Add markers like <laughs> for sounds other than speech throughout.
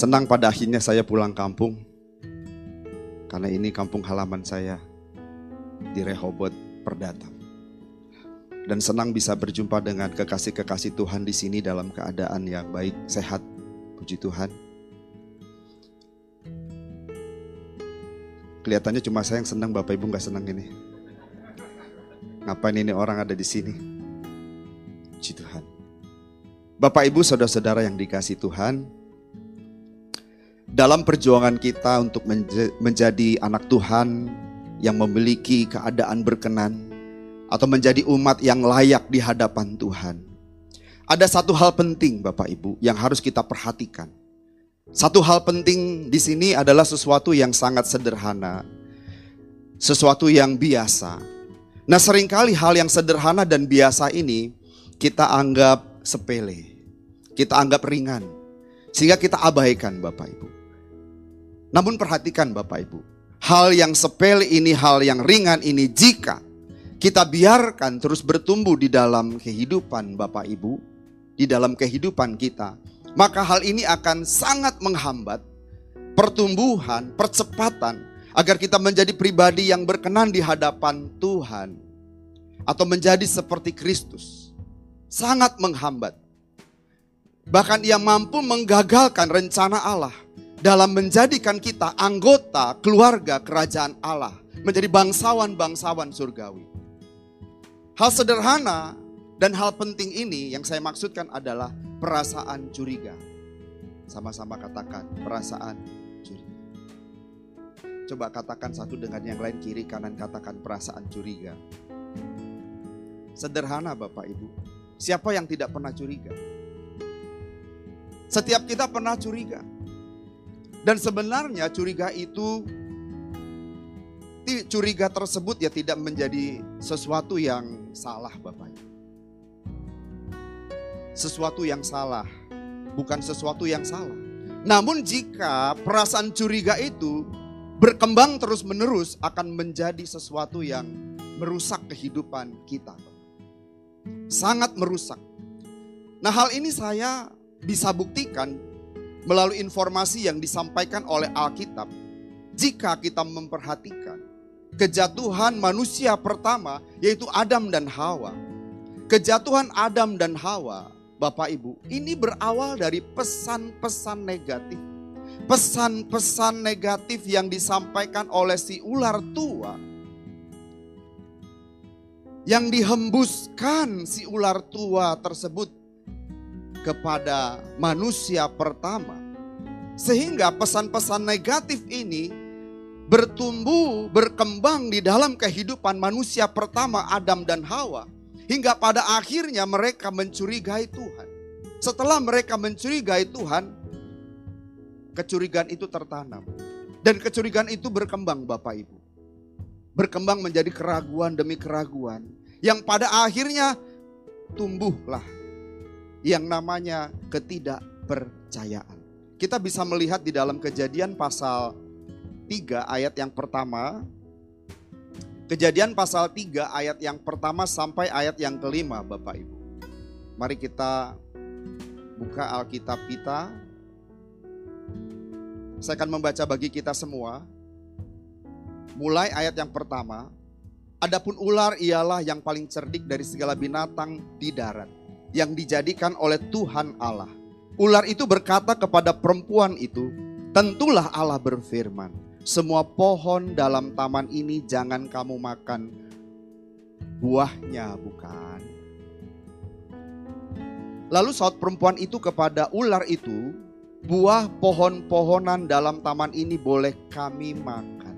Senang pada akhirnya saya pulang kampung. Karena ini kampung halaman saya di Rehoboth Perdata. Dan senang bisa berjumpa dengan kekasih-kekasih Tuhan di sini dalam keadaan yang baik, sehat. Puji Tuhan. Kelihatannya cuma saya yang senang, Bapak Ibu nggak senang ini. Ngapain ini orang ada di sini? Puji Tuhan. Bapak Ibu saudara-saudara yang dikasih Tuhan, dalam perjuangan kita untuk menjadi anak Tuhan yang memiliki keadaan berkenan atau menjadi umat yang layak di hadapan Tuhan. Ada satu hal penting Bapak Ibu yang harus kita perhatikan. Satu hal penting di sini adalah sesuatu yang sangat sederhana. Sesuatu yang biasa. Nah sering kali hal yang sederhana dan biasa ini kita anggap sepele kita anggap ringan. Sehingga kita abaikan Bapak Ibu. Namun perhatikan Bapak Ibu. Hal yang sepele ini, hal yang ringan ini jika kita biarkan terus bertumbuh di dalam kehidupan Bapak Ibu, di dalam kehidupan kita, maka hal ini akan sangat menghambat pertumbuhan, percepatan agar kita menjadi pribadi yang berkenan di hadapan Tuhan atau menjadi seperti Kristus. Sangat menghambat. Bahkan ia mampu menggagalkan rencana Allah dalam menjadikan kita anggota keluarga kerajaan Allah, menjadi bangsawan-bangsawan surgawi. Hal sederhana dan hal penting ini yang saya maksudkan adalah perasaan curiga. Sama-sama katakan perasaan curiga. Coba katakan satu dengan yang lain kiri kanan katakan perasaan curiga. Sederhana Bapak Ibu. Siapa yang tidak pernah curiga? Setiap kita pernah curiga. Dan sebenarnya curiga itu curiga tersebut ya tidak menjadi sesuatu yang salah Bapak Sesuatu yang salah, bukan sesuatu yang salah. Namun jika perasaan curiga itu berkembang terus-menerus akan menjadi sesuatu yang merusak kehidupan kita. Sangat merusak. Nah, hal ini saya bisa buktikan melalui informasi yang disampaikan oleh Alkitab. Jika kita memperhatikan kejatuhan manusia pertama yaitu Adam dan Hawa. Kejatuhan Adam dan Hawa, Bapak Ibu, ini berawal dari pesan-pesan negatif. Pesan-pesan negatif yang disampaikan oleh si ular tua yang dihembuskan si ular tua tersebut kepada manusia pertama. Sehingga pesan-pesan negatif ini bertumbuh, berkembang di dalam kehidupan manusia pertama Adam dan Hawa. Hingga pada akhirnya mereka mencurigai Tuhan. Setelah mereka mencurigai Tuhan, kecurigaan itu tertanam. Dan kecurigaan itu berkembang Bapak Ibu. Berkembang menjadi keraguan demi keraguan. Yang pada akhirnya tumbuhlah yang namanya ketidakpercayaan. Kita bisa melihat di dalam kejadian pasal 3 ayat yang pertama. Kejadian pasal 3 ayat yang pertama sampai ayat yang kelima Bapak Ibu. Mari kita buka Alkitab kita. Saya akan membaca bagi kita semua. Mulai ayat yang pertama. Adapun ular ialah yang paling cerdik dari segala binatang di darat yang dijadikan oleh Tuhan Allah. Ular itu berkata kepada perempuan itu, "Tentulah Allah berfirman, semua pohon dalam taman ini jangan kamu makan buahnya, bukan?" Lalu saat perempuan itu kepada ular itu, buah pohon-pohonan dalam taman ini boleh kami makan.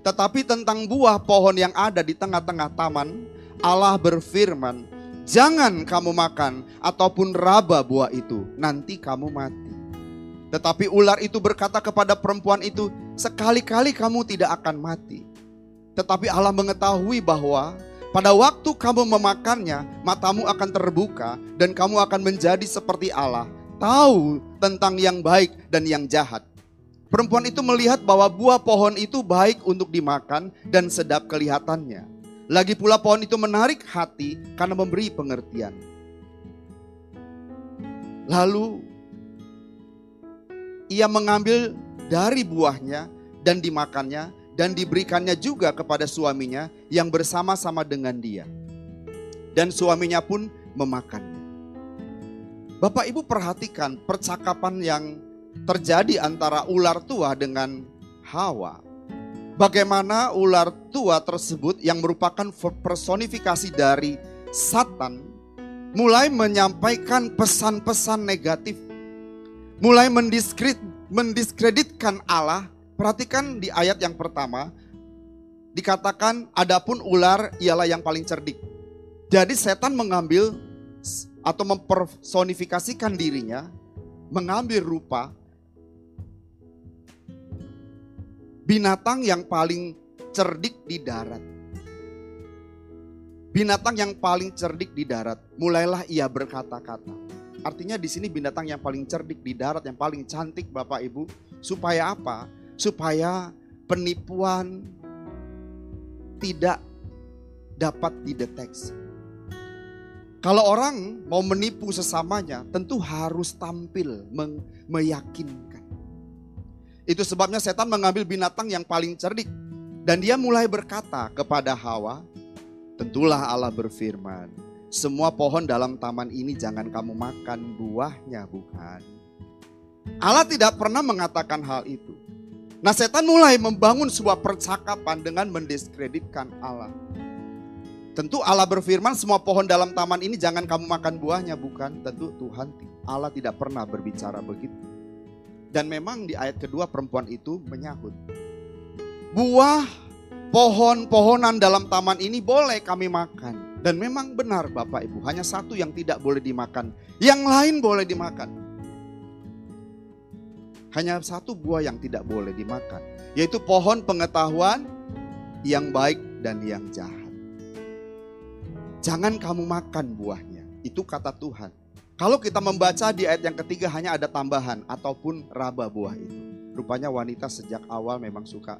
Tetapi tentang buah pohon yang ada di tengah-tengah taman, Allah berfirman, Jangan kamu makan ataupun raba buah itu, nanti kamu mati. Tetapi ular itu berkata kepada perempuan itu, sekali-kali kamu tidak akan mati. Tetapi Allah mengetahui bahwa pada waktu kamu memakannya, matamu akan terbuka dan kamu akan menjadi seperti Allah, tahu tentang yang baik dan yang jahat. Perempuan itu melihat bahwa buah pohon itu baik untuk dimakan dan sedap kelihatannya lagi pula pohon itu menarik hati karena memberi pengertian. Lalu ia mengambil dari buahnya dan dimakannya dan diberikannya juga kepada suaminya yang bersama-sama dengan dia. Dan suaminya pun memakannya. Bapak Ibu perhatikan percakapan yang terjadi antara ular tua dengan Hawa. Bagaimana ular tua tersebut yang merupakan personifikasi dari Satan mulai menyampaikan pesan-pesan negatif. Mulai mendiskreditkan Allah Perhatikan di ayat yang pertama, dikatakan adapun ular ialah yang paling cerdik. Jadi setan mengambil atau mempersonifikasikan dirinya, mengambil rupa binatang yang paling cerdik di darat. Binatang yang paling cerdik di darat, mulailah ia berkata-kata. Artinya di sini binatang yang paling cerdik di darat, yang paling cantik Bapak Ibu. Supaya apa? supaya penipuan tidak dapat dideteksi. Kalau orang mau menipu sesamanya, tentu harus tampil meyakinkan. Itu sebabnya setan mengambil binatang yang paling cerdik dan dia mulai berkata kepada Hawa, "Tentulah Allah berfirman, semua pohon dalam taman ini jangan kamu makan buahnya, bukan?" Allah tidak pernah mengatakan hal itu. Nah setan mulai membangun sebuah percakapan dengan mendiskreditkan Allah. Tentu Allah berfirman semua pohon dalam taman ini jangan kamu makan buahnya. Bukan, tentu Tuhan Allah tidak pernah berbicara begitu. Dan memang di ayat kedua perempuan itu menyahut. Buah pohon-pohonan dalam taman ini boleh kami makan. Dan memang benar Bapak Ibu, hanya satu yang tidak boleh dimakan. Yang lain boleh dimakan. Hanya satu buah yang tidak boleh dimakan, yaitu pohon pengetahuan yang baik dan yang jahat. Jangan kamu makan buahnya, itu kata Tuhan. Kalau kita membaca di ayat yang ketiga hanya ada tambahan ataupun raba buah itu. Rupanya wanita sejak awal memang suka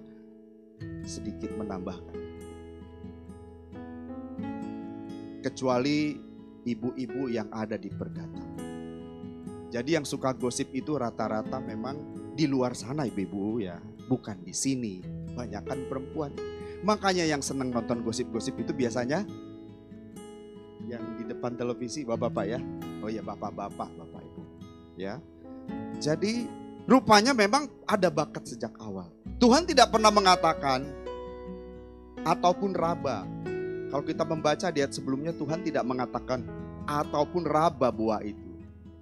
sedikit menambahkan. Kecuali ibu-ibu yang ada di pergatan. Jadi yang suka gosip itu rata-rata memang di luar sana ibu-ibu ya, bukan di sini. Banyakkan perempuan. Makanya yang senang nonton gosip-gosip itu biasanya yang di depan televisi bapak-bapak ya. Oh ya bapak-bapak, bapak ibu. Ya. Jadi rupanya memang ada bakat sejak awal. Tuhan tidak pernah mengatakan ataupun raba. Kalau kita membaca di ayat sebelumnya Tuhan tidak mengatakan ataupun raba buah itu.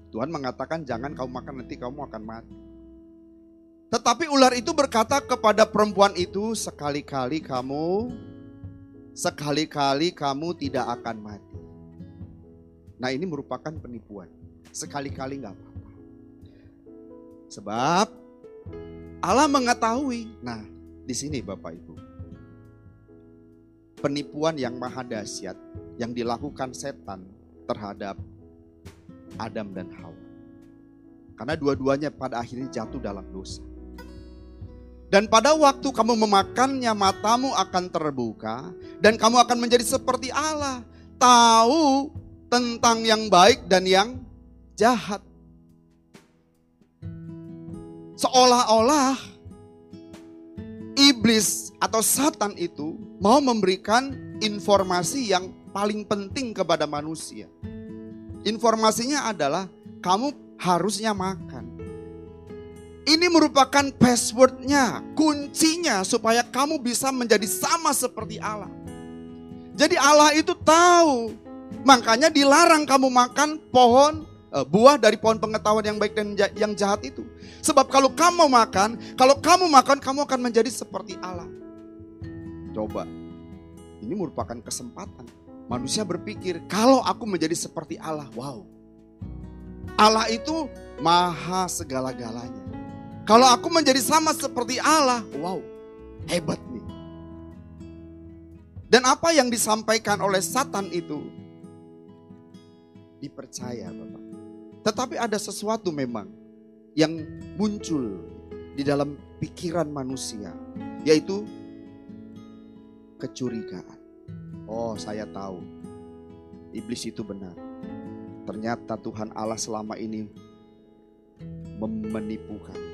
Tuhan mengatakan jangan kamu makan nanti kamu akan mati. Tetapi ular itu berkata kepada perempuan itu sekali-kali kamu sekali-kali kamu tidak akan mati. Nah ini merupakan penipuan. Sekali-kali nggak apa-apa. Sebab Allah mengetahui. Nah di sini Bapak Ibu. Penipuan yang maha dahsyat yang dilakukan setan terhadap Adam dan Hawa. Karena dua-duanya pada akhirnya jatuh dalam dosa. Dan pada waktu kamu memakannya matamu akan terbuka dan kamu akan menjadi seperti Allah. Tahu tentang yang baik dan yang jahat. Seolah-olah iblis atau satan itu mau memberikan informasi yang paling penting kepada manusia. Informasinya adalah kamu harusnya makan. Ini merupakan passwordnya, kuncinya supaya kamu bisa menjadi sama seperti Allah. Jadi Allah itu tahu, makanya dilarang kamu makan pohon uh, buah dari pohon pengetahuan yang baik dan yang jahat itu. Sebab kalau kamu makan, kalau kamu makan kamu akan menjadi seperti Allah. Coba, ini merupakan kesempatan Manusia berpikir, kalau aku menjadi seperti Allah, wow. Allah itu maha segala-galanya. Kalau aku menjadi sama seperti Allah, wow, hebat nih. Dan apa yang disampaikan oleh Satan itu dipercaya Bapak. Tetapi ada sesuatu memang yang muncul di dalam pikiran manusia, yaitu kecurigaan. Oh, saya tahu. Iblis itu benar. Ternyata Tuhan Allah selama ini menipu kami.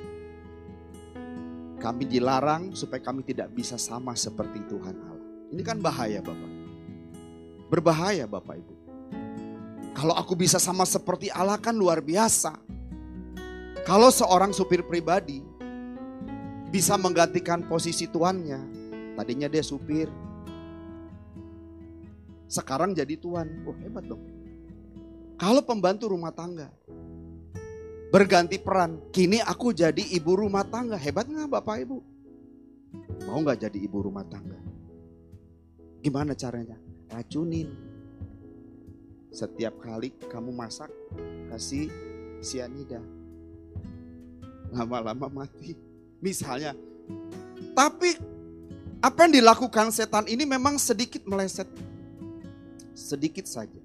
Kami dilarang supaya kami tidak bisa sama seperti Tuhan Allah. Ini kan bahaya Bapak. Berbahaya Bapak Ibu. Kalau aku bisa sama seperti Allah kan luar biasa. Kalau seorang supir pribadi bisa menggantikan posisi tuannya. Tadinya dia supir. Sekarang jadi tuan. Oh hebat dong. Kalau pembantu rumah tangga berganti peran. Kini aku jadi ibu rumah tangga. Hebat nggak Bapak Ibu? Mau nggak jadi ibu rumah tangga? Gimana caranya? Racunin. Setiap kali kamu masak, kasih sianida. Lama-lama mati. Misalnya. Tapi apa yang dilakukan setan ini memang sedikit meleset. Sedikit saja.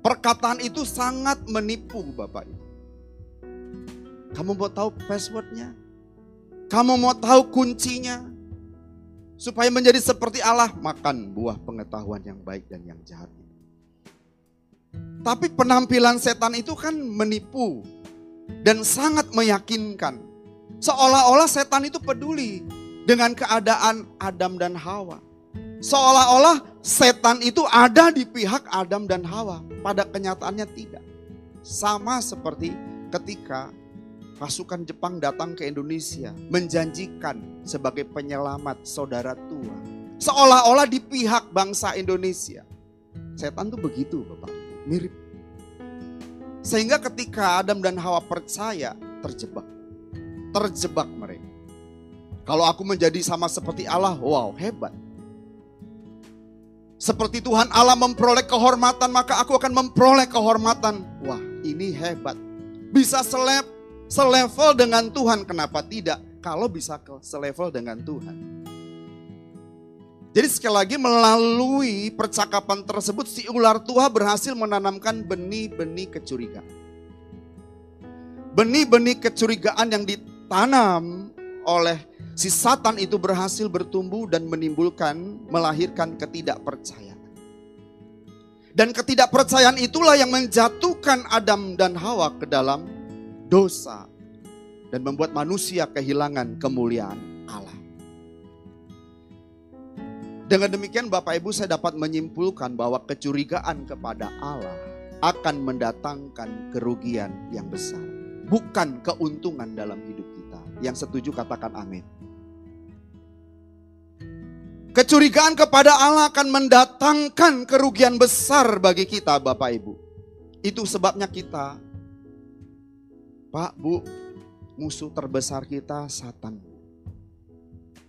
Perkataan itu sangat menipu Bapak Ibu. Kamu mau tahu passwordnya? Kamu mau tahu kuncinya? Supaya menjadi seperti Allah, makan buah pengetahuan yang baik dan yang jahat. Tapi penampilan setan itu kan menipu dan sangat meyakinkan. Seolah-olah setan itu peduli dengan keadaan Adam dan Hawa. Seolah-olah setan itu ada di pihak Adam dan Hawa. Pada kenyataannya tidak. Sama seperti ketika pasukan Jepang datang ke Indonesia menjanjikan sebagai penyelamat saudara tua. Seolah-olah di pihak bangsa Indonesia. Setan tuh begitu Bapak, mirip. Sehingga ketika Adam dan Hawa percaya terjebak. Terjebak mereka. Kalau aku menjadi sama seperti Allah, wow hebat. Seperti Tuhan Allah memperoleh kehormatan, maka aku akan memperoleh kehormatan. Wah, ini hebat. Bisa selep selevel dengan Tuhan, kenapa tidak? Kalau bisa selevel dengan Tuhan. Jadi sekali lagi melalui percakapan tersebut si ular tua berhasil menanamkan benih-benih kecurigaan. Benih-benih kecurigaan yang ditanam oleh si Satan itu berhasil bertumbuh dan menimbulkan, melahirkan ketidakpercayaan. Dan ketidakpercayaan itulah yang menjatuhkan Adam dan Hawa ke dalam dosa dan membuat manusia kehilangan kemuliaan Allah. Dengan demikian Bapak Ibu saya dapat menyimpulkan bahwa kecurigaan kepada Allah akan mendatangkan kerugian yang besar. Bukan keuntungan dalam hidup kita. Yang setuju katakan amin. Kecurigaan kepada Allah akan mendatangkan kerugian besar bagi kita Bapak Ibu. Itu sebabnya kita Pak, Bu, musuh terbesar kita Satan.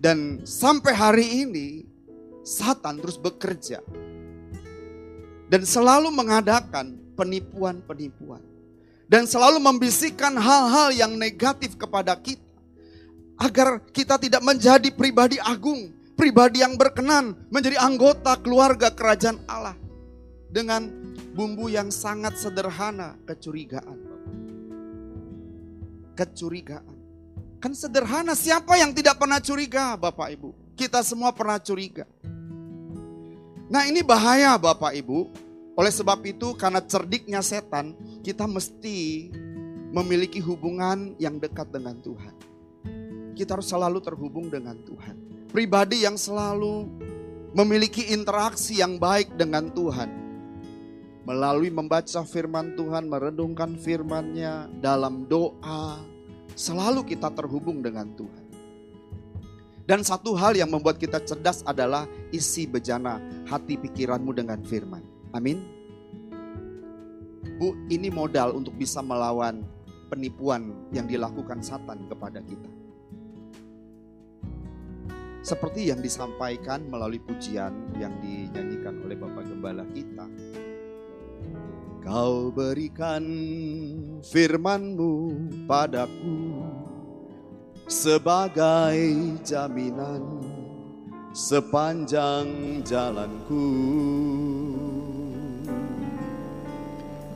Dan sampai hari ini Satan terus bekerja. Dan selalu mengadakan penipuan-penipuan. Dan selalu membisikkan hal-hal yang negatif kepada kita. Agar kita tidak menjadi pribadi agung, pribadi yang berkenan, menjadi anggota keluarga kerajaan Allah. Dengan bumbu yang sangat sederhana, kecurigaan kecurigaan. Kan sederhana, siapa yang tidak pernah curiga Bapak Ibu? Kita semua pernah curiga. Nah ini bahaya Bapak Ibu. Oleh sebab itu karena cerdiknya setan, kita mesti memiliki hubungan yang dekat dengan Tuhan. Kita harus selalu terhubung dengan Tuhan. Pribadi yang selalu memiliki interaksi yang baik dengan Tuhan. Melalui membaca firman Tuhan, merenungkan firman-Nya dalam doa, Selalu kita terhubung dengan Tuhan. Dan satu hal yang membuat kita cerdas adalah isi bejana hati pikiranmu dengan firman. Amin. Bu, ini modal untuk bisa melawan penipuan yang dilakukan Satan kepada kita. Seperti yang disampaikan melalui pujian yang dinyanyikan oleh Bapak Gembala kita. Kau berikan firmanmu padaku sebagai jaminan sepanjang jalanku.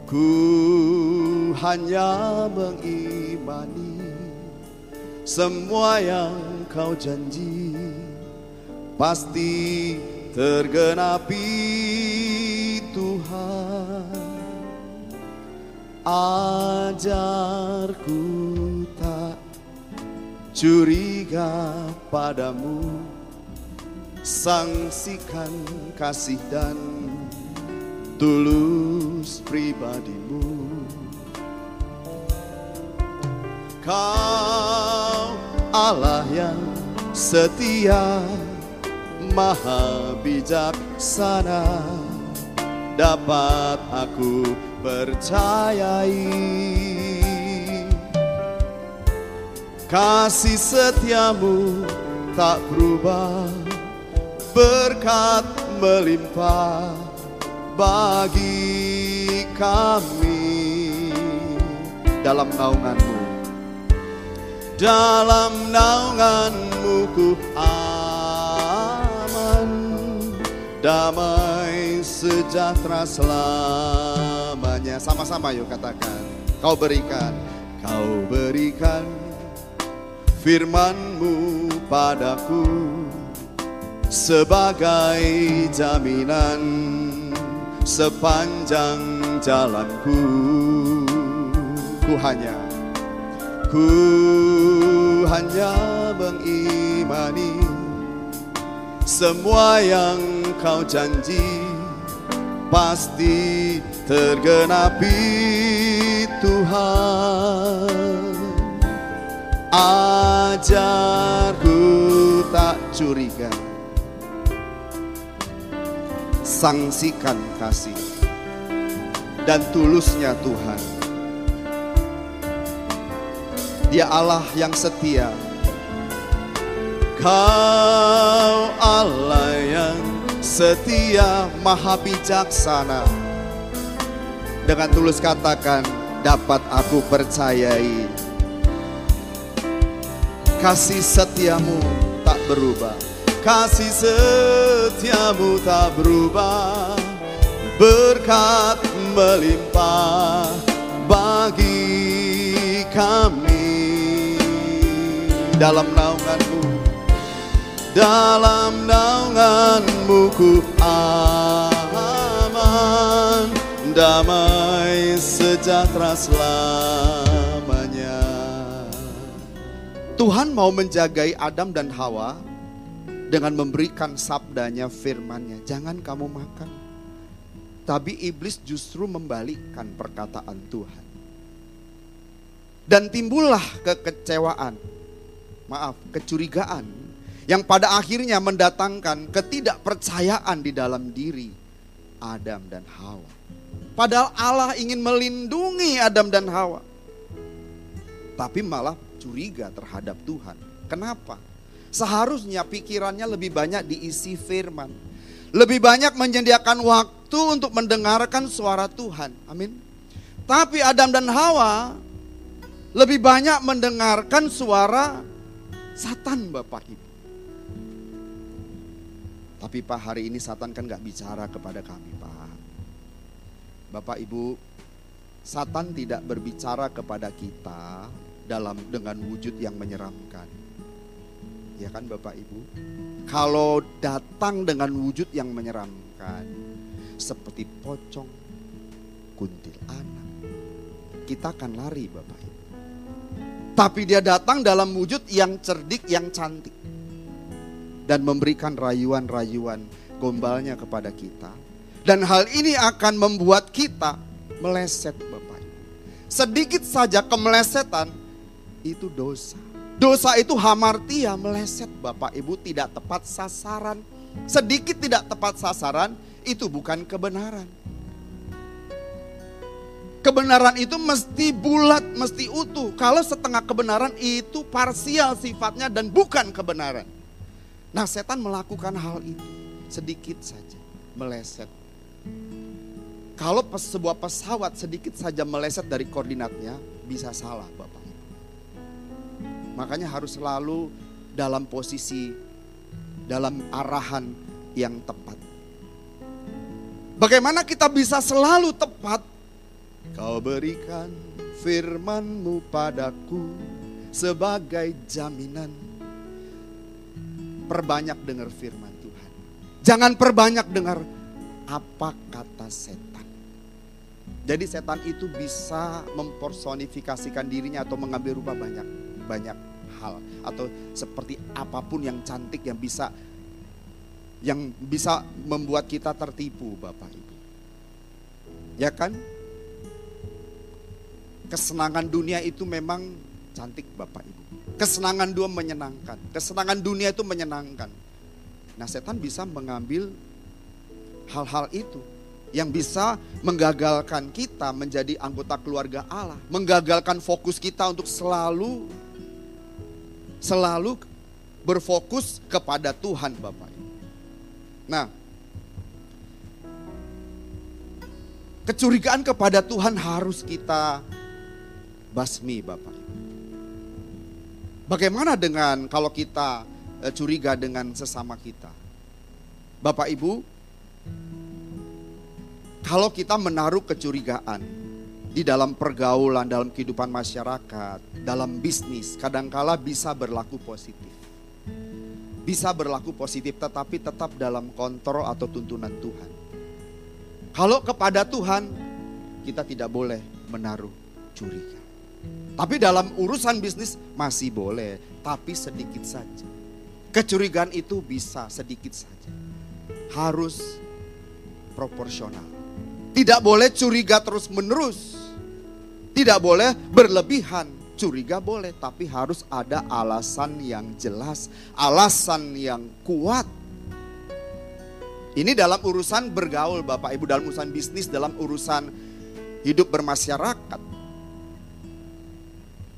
Ku hanya mengimani semua yang kau janji pasti tergenapi Tuhan ajarku curiga padamu Sangsikan kasih dan tulus pribadimu. Kau Allah yang setia Maha bijaksana. Dapat aku percayai Kasih setiamu tak berubah. Berkat melimpah bagi kami. Dalam naunganmu. Dalam naunganmu ku aman. Damai sejahtera selamanya. Sama-sama yuk katakan. Kau berikan Kau berikan firmanmu padaku sebagai jaminan sepanjang jalanku. Ku hanya ku hanya mengimani semua yang kau janji. Pasti tergenapi Tuhan Ajarku tak curiga. Sangsikan kasih Dan tulusnya Tuhan. Dia Allah yang setia Kau Allah yang setia Maha bijaksana. Dengan tulus katakan Dapat aku percayai Kasih setiamu tak berubah. Kasih setiamu tak berubah. Berkat melimpah bagi kami. Dalam naunganmu Dalam naunganmu ku aman. Damai sejahtera selamanya Tuhan mau menjagai Adam dan Hawa dengan memberikan sabdanya, firmannya. Jangan kamu makan. Tapi iblis justru membalikkan perkataan Tuhan. Dan timbullah kekecewaan, maaf, kecurigaan yang pada akhirnya mendatangkan ketidakpercayaan di dalam diri Adam dan Hawa. Padahal Allah ingin melindungi Adam dan Hawa. Tapi malah curiga terhadap Tuhan. Kenapa? Seharusnya pikirannya lebih banyak diisi firman. Lebih banyak menyediakan waktu untuk mendengarkan suara Tuhan. Amin. Tapi Adam dan Hawa lebih banyak mendengarkan suara Satan Bapak Ibu. Tapi Pak hari ini Satan kan gak bicara kepada kami Pak. Bapak Ibu, Satan tidak berbicara kepada kita dalam dengan wujud yang menyeramkan. Ya kan Bapak Ibu? Kalau datang dengan wujud yang menyeramkan seperti pocong, kuntil anak, kita akan lari Bapak Ibu. Tapi dia datang dalam wujud yang cerdik, yang cantik. Dan memberikan rayuan-rayuan gombalnya kepada kita. Dan hal ini akan membuat kita meleset Bapak Ibu. Sedikit saja kemelesetan itu dosa. Dosa itu hamartia meleset Bapak Ibu tidak tepat sasaran. Sedikit tidak tepat sasaran itu bukan kebenaran. Kebenaran itu mesti bulat, mesti utuh. Kalau setengah kebenaran itu parsial sifatnya dan bukan kebenaran. Nah setan melakukan hal itu sedikit saja meleset. Kalau sebuah pesawat sedikit saja meleset dari koordinatnya bisa salah Bapak. Makanya harus selalu dalam posisi, dalam arahan yang tepat. Bagaimana kita bisa selalu tepat? Kau berikan firmanmu padaku sebagai jaminan. Perbanyak dengar firman Tuhan. Jangan perbanyak dengar apa kata setan. Jadi setan itu bisa mempersonifikasikan dirinya atau mengambil rupa banyak banyak hal atau seperti apa pun yang cantik yang bisa yang bisa membuat kita tertipu Bapak Ibu. Ya kan? Kesenangan dunia itu memang cantik Bapak Ibu. Kesenangan dunia menyenangkan. Kesenangan dunia itu menyenangkan. Nah setan bisa mengambil hal-hal itu yang bisa menggagalkan kita menjadi anggota keluarga Allah, menggagalkan fokus kita untuk selalu selalu berfokus kepada Tuhan Bapak. Nah, kecurigaan kepada Tuhan harus kita basmi Bapak. Bagaimana dengan kalau kita eh, curiga dengan sesama kita? Bapak Ibu, kalau kita menaruh kecurigaan di dalam pergaulan, dalam kehidupan masyarakat, dalam bisnis, kadangkala bisa berlaku positif. Bisa berlaku positif tetapi tetap dalam kontrol atau tuntunan Tuhan. Kalau kepada Tuhan, kita tidak boleh menaruh curiga. Tapi dalam urusan bisnis masih boleh, tapi sedikit saja. Kecurigaan itu bisa sedikit saja. Harus proporsional. Tidak boleh curiga terus-menerus. Tidak boleh berlebihan. Curiga boleh, tapi harus ada alasan yang jelas, alasan yang kuat. Ini dalam urusan bergaul Bapak Ibu, dalam urusan bisnis, dalam urusan hidup bermasyarakat.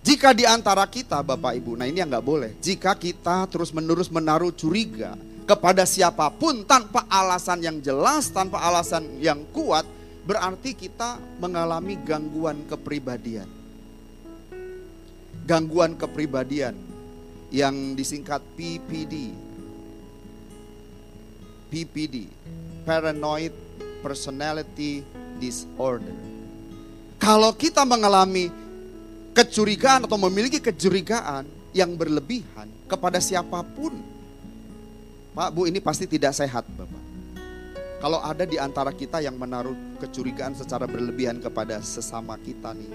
Jika di antara kita Bapak Ibu, nah ini yang nggak boleh. Jika kita terus menerus menaruh curiga kepada siapa pun tanpa alasan yang jelas, tanpa alasan yang kuat, berarti kita mengalami gangguan kepribadian. Gangguan kepribadian yang disingkat PPD. PPD, Paranoid Personality Disorder. Kalau kita mengalami kecurigaan atau memiliki kecurigaan yang berlebihan kepada siapa pun, Pak Bu ini pasti tidak sehat Bapak. Kalau ada di antara kita yang menaruh kecurigaan secara berlebihan kepada sesama kita nih.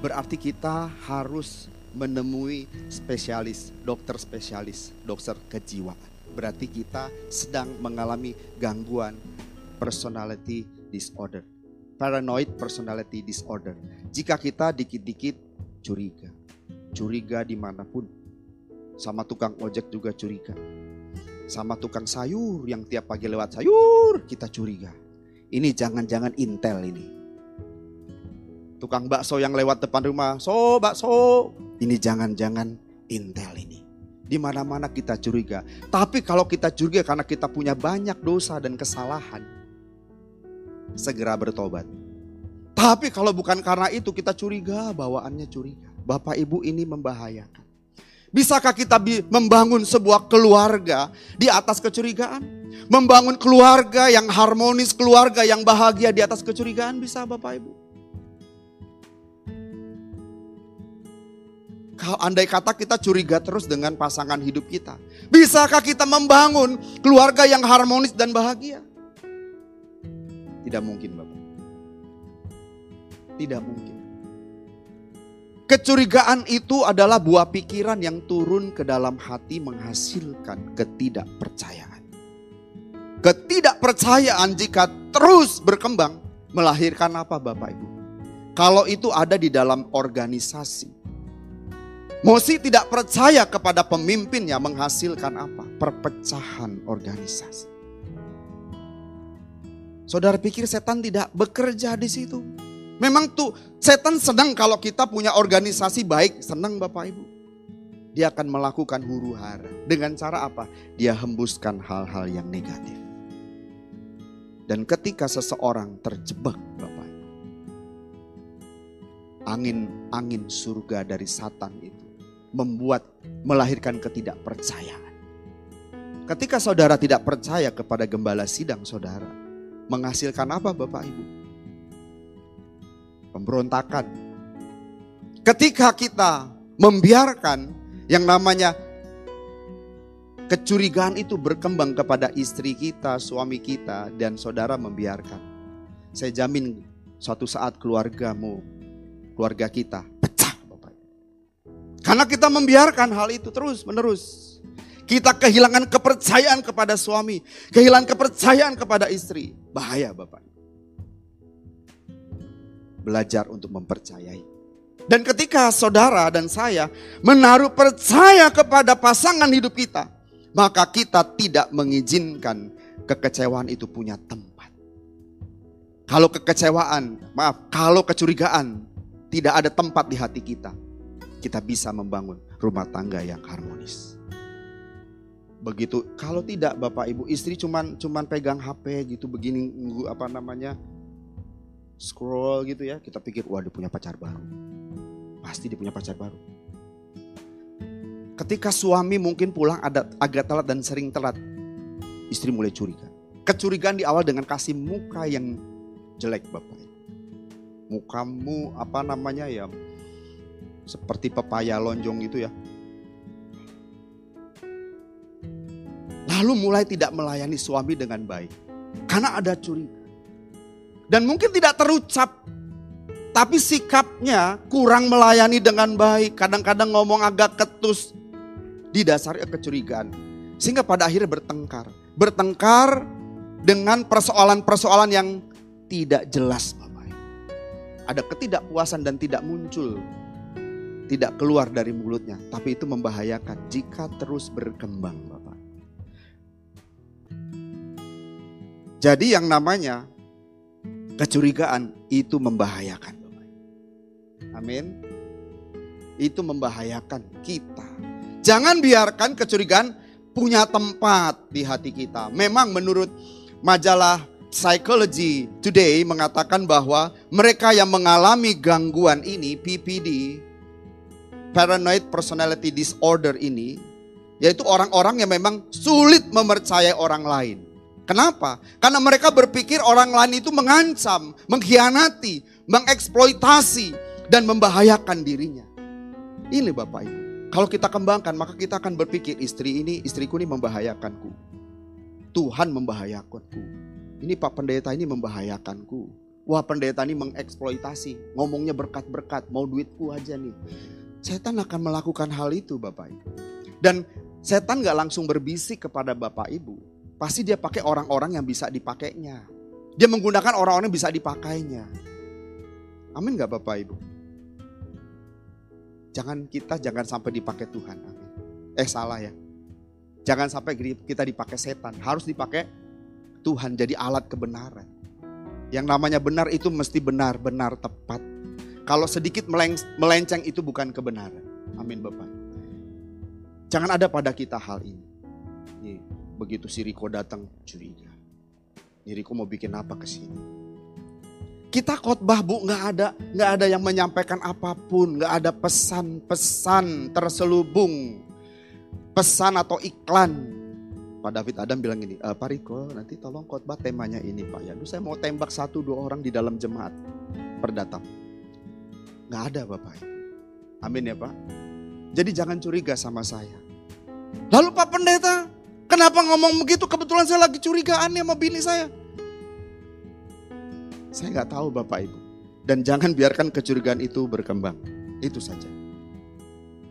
Berarti kita harus menemui spesialis, dokter spesialis, dokter kejiwaan. Berarti kita sedang mengalami gangguan personality disorder. Paranoid personality disorder. Jika kita dikit-dikit curiga. Curiga di mana pun. Sama tukang ojek juga curiga sama tukang sayur yang tiap pagi lewat sayur kita curiga. Ini jangan-jangan intel ini. Tukang bakso yang lewat depan rumah, so bakso. Ini jangan-jangan intel ini. Di mana-mana kita curiga. Tapi kalau kita curiga karena kita punya banyak dosa dan kesalahan, segera bertobat. Tapi kalau bukan karena itu kita curiga, bawaannya curiga. Bapak Ibu ini membahayakan. Bisakah kita membangun sebuah keluarga di atas kecurigaan? Membangun keluarga yang harmonis, keluarga yang bahagia di atas kecurigaan bisa Bapak Ibu? Kalau andai kata kita curiga terus dengan pasangan hidup kita. Bisakah kita membangun keluarga yang harmonis dan bahagia? Tidak mungkin Bapak. Tidak mungkin. Kecurigaan itu adalah buah pikiran yang turun ke dalam hati menghasilkan ketidakpercayaan. Ketidakpercayaan jika terus berkembang melahirkan apa Bapak Ibu? Kalau itu ada di dalam organisasi. Mosi tidak percaya kepada pemimpinnya menghasilkan apa? Perpecahan organisasi. Saudara pikir setan tidak bekerja di situ? Memang tuh setan senang kalau kita punya organisasi baik, senang Bapak Ibu. Dia akan melakukan huru hara. Dengan cara apa? Dia hembuskan hal-hal yang negatif. Dan ketika seseorang terjebak Bapak Ibu. Angin-angin surga dari Satan itu membuat melahirkan ketidakpercayaan. Ketika saudara tidak percaya kepada gembala sidang saudara, menghasilkan apa Bapak Ibu? Pemberontakan. Ketika kita membiarkan yang namanya kecurigaan itu berkembang kepada istri kita, suami kita, dan saudara membiarkan. Saya jamin suatu saat keluargamu, keluarga kita pecah. Bapak. Karena kita membiarkan hal itu terus menerus. Kita kehilangan kepercayaan kepada suami, kehilangan kepercayaan kepada istri. Bahaya Bapak. Belajar untuk mempercayai. Dan ketika saudara dan saya menaruh percaya kepada pasangan hidup kita, maka kita tidak mengizinkan kekecewaan itu punya tempat. Kalau kekecewaan, maaf, kalau kecurigaan tidak ada tempat di hati kita, kita bisa membangun rumah tangga yang harmonis. Begitu, kalau tidak Bapak Ibu, istri cuman cuman pegang HP gitu begini apa namanya? Scroll gitu ya, kita pikir wah dia punya pacar baru. Pasti dia punya pacar baru. Ketika suami mungkin pulang ada agak telat dan sering telat, istri mulai curiga. Kecurigaan di awal dengan kasih muka yang jelek Bapak. Mukamu apa namanya ya seperti pepaya lonjong gitu ya. Lalu mulai tidak melayani suami dengan baik. Karena ada curiga. Dan mungkin tidak terucap. Tapi sikapnya kurang melayani dengan baik. Kadang-kadang ngomong agak ketus. Didasari kecurigaan. Sehingga pada akhirnya bertengkar. Bertengkar dengan persoalan-persoalan yang tidak jelas Bapak. Ada ketidakpuasan dan tidak muncul tidak keluar dari mulutnya, tapi itu membahayakan jika terus berkembang, Bapak. Jadi yang namanya kecurigaan itu membahayakan. Amin. Itu membahayakan kita. Jangan biarkan kecurigaan punya tempat di hati kita. Memang menurut majalah Psychology Today mengatakan bahwa mereka yang mengalami gangguan ini, PPD, paranoid personality disorder ini yaitu orang-orang yang memang sulit mempercayai orang lain. Kenapa? Karena mereka berpikir orang lain itu mengancam, mengkhianati, mengeksploitasi dan membahayakan dirinya. Ini Bapak Ibu. Kalau kita kembangkan maka kita akan berpikir istri ini, istriku ini membahayakanku. Tuhan membahayakanku. Ini Pak Pendeta ini membahayakanku. Wah pendeta ini mengeksploitasi, ngomongnya berkat-berkat, mau duitku aja nih. Setan akan melakukan hal itu Bapak Ibu. Dan setan gak langsung berbisik kepada Bapak Ibu. Pasti dia pakai orang-orang yang bisa dipakainya. Dia menggunakan orang-orang yang bisa dipakainya. Amin gak Bapak Ibu? Jangan kita jangan sampai dipakai Tuhan. Amin. Eh salah ya. Jangan sampai kita dipakai setan. Harus dipakai Tuhan jadi alat kebenaran. Yang namanya benar itu mesti benar-benar tepat kalau sedikit melenceng itu bukan kebenaran. Amin Bapak. Jangan ada pada kita hal ini. Nih, begitu si Riko datang curiga. Nih Riko mau bikin apa ke sini? Kita khotbah bu, nggak ada nggak ada yang menyampaikan apa pun, nggak ada pesan-pesan terselubung, pesan atau iklan. Pak David Adam bilang ini, e, Pak Riko nanti tolong khotbah temanya ini Pak ya. Saya mau tembak satu dua orang di dalam jemaat perdatang. Nggak ada Bapak. Amin ya Pak. Jadi jangan curiga sama saya. Lalu Pak Pendeta, kenapa ngomong begitu? Kebetulan saya lagi curigaan sama bini saya. Saya nggak tahu Bapak Ibu. Dan jangan biarkan kecurigaan itu berkembang. Itu saja.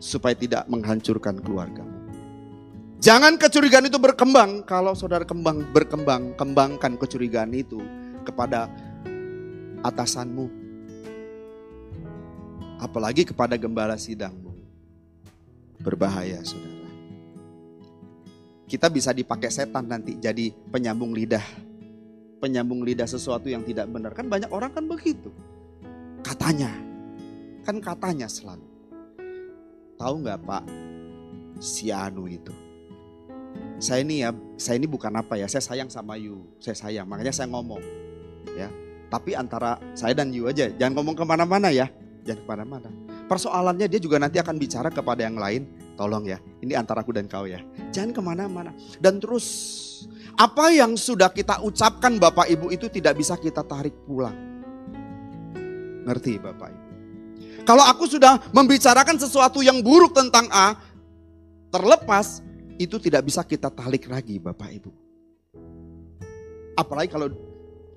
Supaya tidak menghancurkan keluargamu. Jangan kecurigaan itu berkembang. Kalau saudara kembang berkembang, kembangkan kecurigaan itu kepada atasanmu, Apalagi kepada gembala sidangmu. Berbahaya saudara. Kita bisa dipakai setan nanti jadi penyambung lidah. Penyambung lidah sesuatu yang tidak benar. Kan banyak orang kan begitu. Katanya. Kan katanya selalu. Tahu nggak Pak? Si Anu itu. Saya ini ya, saya ini bukan apa ya, saya sayang sama Yu. Saya sayang, makanya saya ngomong. Ya, tapi antara saya dan Yu aja, jangan ngomong ke mana-mana ya. Jangan ke mana-mana. Persoalannya dia juga nanti akan bicara kepada yang lain. Tolong ya, ini antara aku dan kau ya. Jangan ke mana-mana. Dan terus, apa yang sudah kita ucapkan Bapak Ibu itu tidak bisa kita tarik pulang. Ngerti Bapak Ibu? Kalau aku sudah membicarakan sesuatu yang buruk tentang A, terlepas, itu tidak bisa kita tarik lagi Bapak Ibu. Apalagi kalau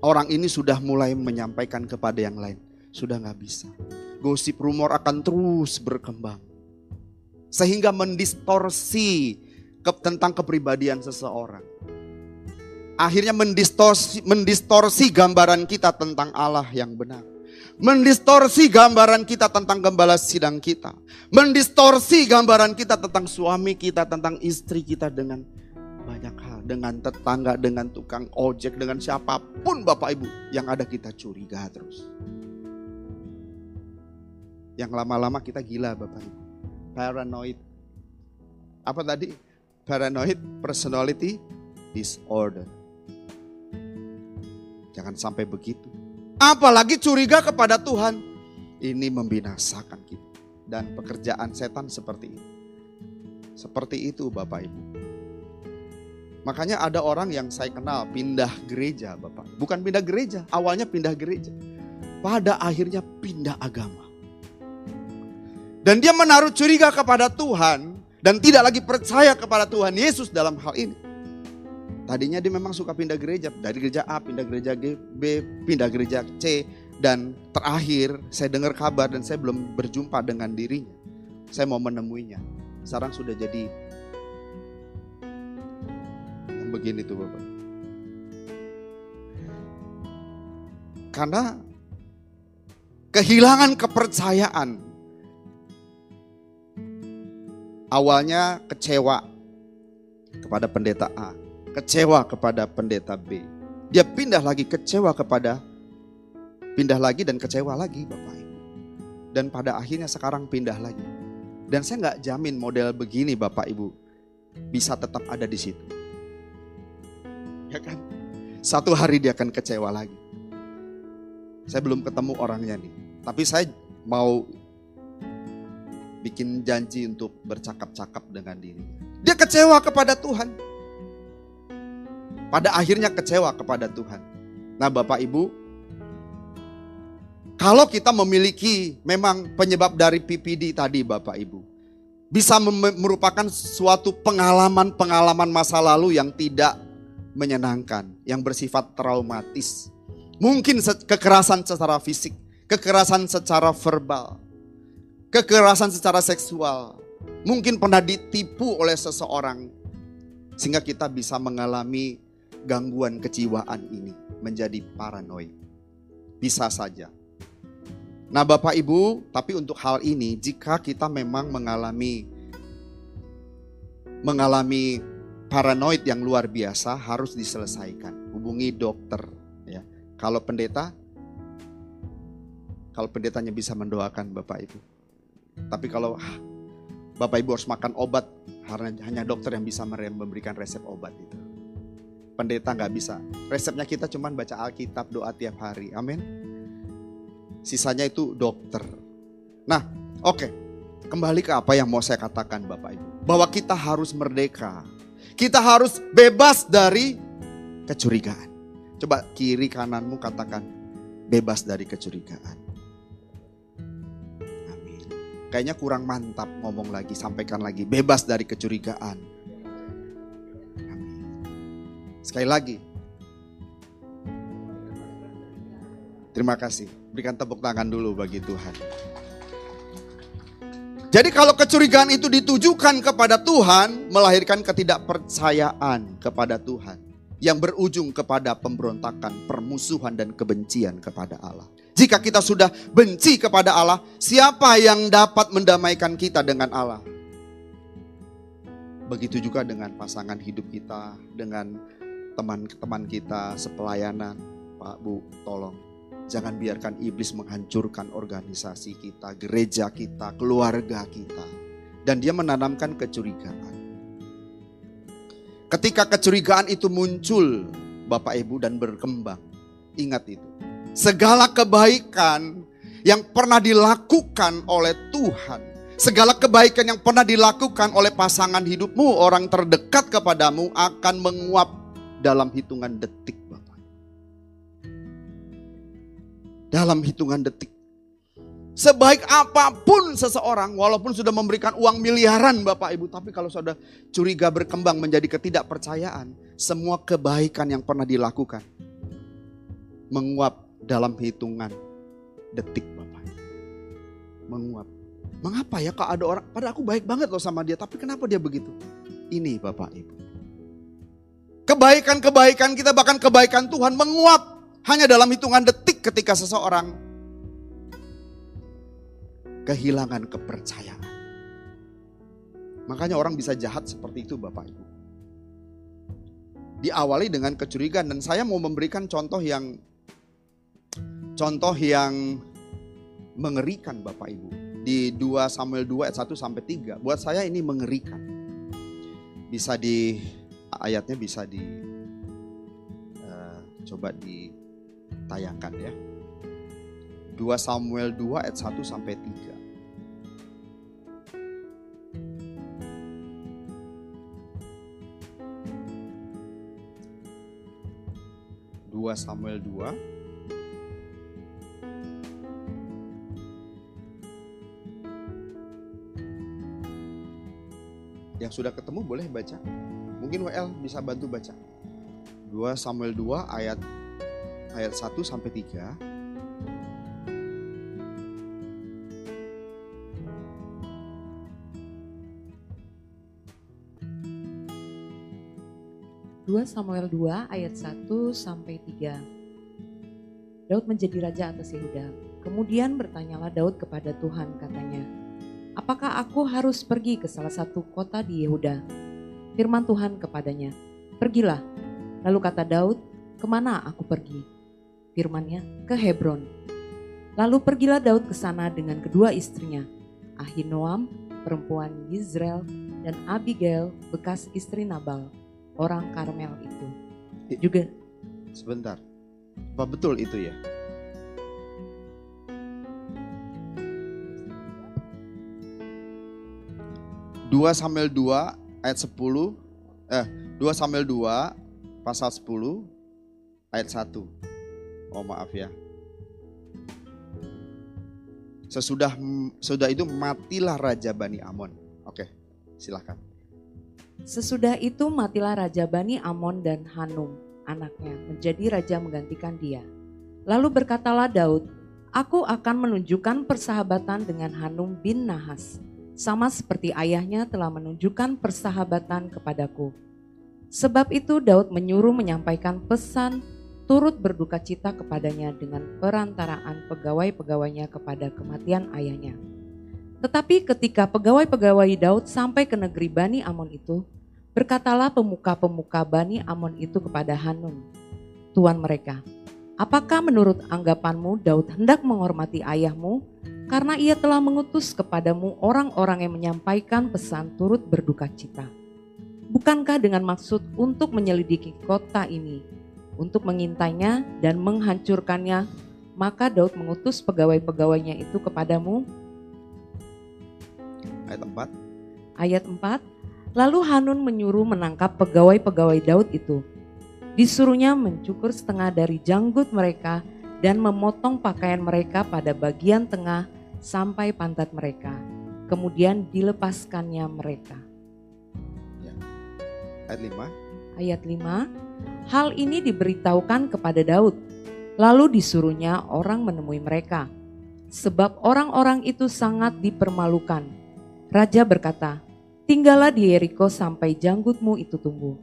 orang ini sudah mulai menyampaikan kepada yang lain. Sudah nggak bisa gosip rumor akan terus berkembang. Sehingga mendistorsi ke, tentang kepribadian seseorang. Akhirnya mendistorsi, mendistorsi gambaran kita tentang Allah yang benar. Mendistorsi gambaran kita tentang gembala sidang kita. Mendistorsi gambaran kita tentang suami kita, tentang istri kita dengan banyak hal. Dengan tetangga, dengan tukang ojek, dengan siapa pun Bapak Ibu yang ada kita curiga terus. Yang lama-lama kita gila Bapak Ibu. Paranoid. Apa tadi? Paranoid personality disorder. Jangan sampai begitu. Apalagi curiga kepada Tuhan. Ini membinasakan kita. Dan pekerjaan setan seperti ini. Seperti itu Bapak Ibu. Makanya ada orang yang saya kenal pindah gereja Bapak. Bukan pindah gereja, awalnya pindah gereja. Pada akhirnya pindah agama. Dan dia menaruh curiga kepada Tuhan dan tidak lagi percaya kepada Tuhan Yesus dalam hal ini. Tadinya dia memang suka pindah gereja, dari gereja A pindah gereja G, B pindah gereja C dan terakhir saya dengar kabar dan saya belum berjumpa dengan dirinya. Saya mau menemuinya. Sekarang sudah jadi yang begini tuh Bapak. Karena kehilangan kepercayaan. Awalnya kecewa kepada pendeta A kecewa kepada pendeta B. Dia pindah lagi kecewa kepada pindah lagi dan kecewa lagi Bapak Ibu. Dan pada akhirnya sekarang pindah lagi. Dan saya nggak jamin model begini Bapak Ibu bisa tetap ada di situ. Ya kan? Satu hari dia akan kecewa lagi. Saya belum ketemu orangnya nih. Tapi saya mau bikin janji untuk bercakap-cakap dengan diri. Dia kecewa kepada Tuhan. Pada akhirnya kecewa kepada Tuhan. Nah Bapak Ibu, kalau kita memiliki memang penyebab dari PPD tadi Bapak Ibu. Bisa merupakan suatu pengalaman-pengalaman masa lalu yang tidak menyenangkan. Yang bersifat traumatis. Mungkin kekerasan secara fisik, kekerasan secara verbal, kekerasan secara seksual. Mungkin pernah ditipu oleh seseorang. Sehingga kita bisa mengalami gangguan kejiwaan ini menjadi paranoid. Bisa saja. Nah, Bapak Ibu, tapi untuk hal ini jika kita memang mengalami mengalami paranoid yang luar biasa harus diselesaikan. Hubungi dokter ya. Kalau pendeta kalau pendetanya bisa mendoakan Bapak Ibu. Tapi kalau ah, Bapak Ibu harus makan obat, hanya dokter yang bisa memberikan resep obat itu pendeta nggak bisa. Resepnya kita cuma baca Alkitab, doa tiap hari. Amin. Sisanya itu dokter. Nah, oke. Okay. Kembali ke apa yang mau saya katakan Bapak Ibu. Bahwa kita harus merdeka. Kita harus bebas dari kecurigaan. Coba kiri kananmu katakan bebas dari kecurigaan. Kayaknya kurang mantap ngomong lagi, sampaikan lagi. Bebas dari kecurigaan Sekali lagi. Terima kasih. Berikan tepuk tangan dulu bagi Tuhan. Jadi kalau kecurigaan itu ditujukan kepada Tuhan, melahirkan ketidakpercayaan kepada Tuhan. Yang berujung kepada pemberontakan, permusuhan dan kebencian kepada Allah. Jika kita sudah benci kepada Allah, siapa yang dapat mendamaikan kita dengan Allah? Begitu juga dengan pasangan hidup kita, dengan teman-teman kita sepelayanan, Pak Bu, tolong jangan biarkan iblis menghancurkan organisasi kita, gereja kita, keluarga kita. Dan dia menanamkan kecurigaan. Ketika kecurigaan itu muncul, Bapak Ibu dan berkembang, ingat itu. Segala kebaikan yang pernah dilakukan oleh Tuhan, segala kebaikan yang pernah dilakukan oleh pasangan hidupmu, orang terdekat kepadamu akan menguap dalam hitungan detik Bapak. Dalam hitungan detik. Sebaik apa pun seseorang, walaupun sudah memberikan uang miliaran Bapak Ibu, tapi kalau sudah curiga berkembang menjadi ketidakpercayaan, semua kebaikan yang pernah dilakukan menguap dalam hitungan detik Bapak. Menguap. Mengapa ya kok ada orang, pada aku baik banget loh sama dia, tapi kenapa dia begitu? Ini Bapak Ibu. Kebaikan-kebaikan kita bahkan kebaikan Tuhan menguap hanya dalam hitungan detik ketika seseorang kehilangan kepercayaan. Makanya orang bisa jahat seperti itu Bapak Ibu. Diawali dengan kecurigaan dan saya mau memberikan contoh yang contoh yang mengerikan Bapak Ibu. Di 2 Samuel 2 ayat 1 sampai 3. Buat saya ini mengerikan. Bisa di ayatnya bisa di uh, coba ditayangkan ya. 2 Samuel 2 ayat 1 sampai 3. 2 Samuel 2 Yang sudah ketemu boleh baca. Mungkin WL bisa bantu baca. 2 Samuel 2 ayat ayat 1 sampai 3. Dua Samuel 2 ayat 1 sampai 3. Daud menjadi raja atas Yehuda. Kemudian bertanyalah Daud kepada Tuhan katanya, apakah aku harus pergi ke salah satu kota di Yehuda? Firman Tuhan kepadanya, pergilah. Lalu kata Daud, ke mana aku pergi? Firmannya, ke Hebron. Lalu pergilah Daud ke sana dengan kedua istrinya, Ahinoam, perempuan Yisrael, dan Abigail, bekas istri Nabal, orang Karmel itu. Juga sebentar. Apa betul itu ya? 2 Samuel 2 ayat 10 eh 2 Samuel 2 pasal 10 ayat 1. Oh maaf ya. Sesudah sesudah itu matilah raja Bani Amon. Oke, silahkan. Sesudah itu matilah raja Bani Amon dan Hanum anaknya menjadi raja menggantikan dia. Lalu berkatalah Daud, Aku akan menunjukkan persahabatan dengan Hanum bin Nahas sama seperti ayahnya telah menunjukkan persahabatan kepadaku. Sebab itu Daud menyuruh menyampaikan pesan turut berduka cita kepadanya dengan perantaraan pegawai-pegawainya kepada kematian ayahnya. Tetapi ketika pegawai-pegawai Daud sampai ke negeri Bani Amon itu, berkatalah pemuka-pemuka Bani Amon itu kepada Hanun, Tuan mereka, apakah menurut anggapanmu Daud hendak menghormati ayahmu karena ia telah mengutus kepadamu orang-orang yang menyampaikan pesan turut berduka cita. Bukankah dengan maksud untuk menyelidiki kota ini, untuk mengintainya dan menghancurkannya, maka Daud mengutus pegawai-pegawainya itu kepadamu? Ayat 4. Ayat 4. Lalu Hanun menyuruh menangkap pegawai-pegawai Daud itu. Disuruhnya mencukur setengah dari janggut mereka dan memotong pakaian mereka pada bagian tengah sampai pantat mereka. Kemudian dilepaskannya mereka. Ya. Ayat 5. Ayat 5. Hal ini diberitahukan kepada Daud. Lalu disuruhnya orang menemui mereka. Sebab orang-orang itu sangat dipermalukan. Raja berkata, tinggallah di Yeriko sampai janggutmu itu tumbuh.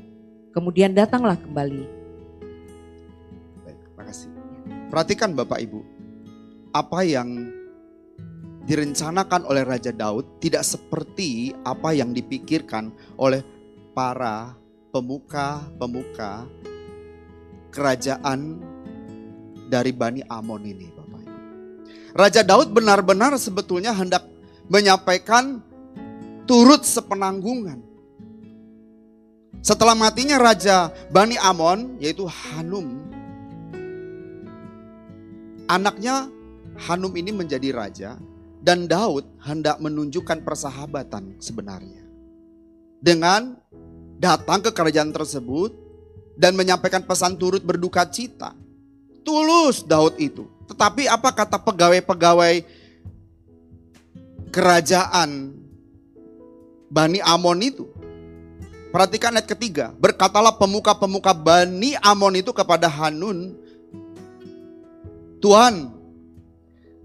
Kemudian datanglah kembali. Baik, makasih. Perhatikan Bapak Ibu, apa yang direncanakan oleh Raja Daud tidak seperti apa yang dipikirkan oleh para pemuka-pemuka kerajaan dari Bani Amon ini Bapak Ibu. Raja Daud benar-benar sebetulnya hendak menyampaikan turut sepenanggungan. Setelah matinya Raja Bani Amon yaitu Hanum. Anaknya Hanum ini menjadi raja dan Daud hendak menunjukkan persahabatan sebenarnya. Dengan datang ke kerajaan tersebut dan menyampaikan pesan turut berduka cita. Tulus Daud itu. Tetapi apa kata pegawai-pegawai kerajaan Bani Amon itu? Perhatikan ayat ketiga. Berkatalah pemuka-pemuka Bani Amon itu kepada Hanun. Tuhan,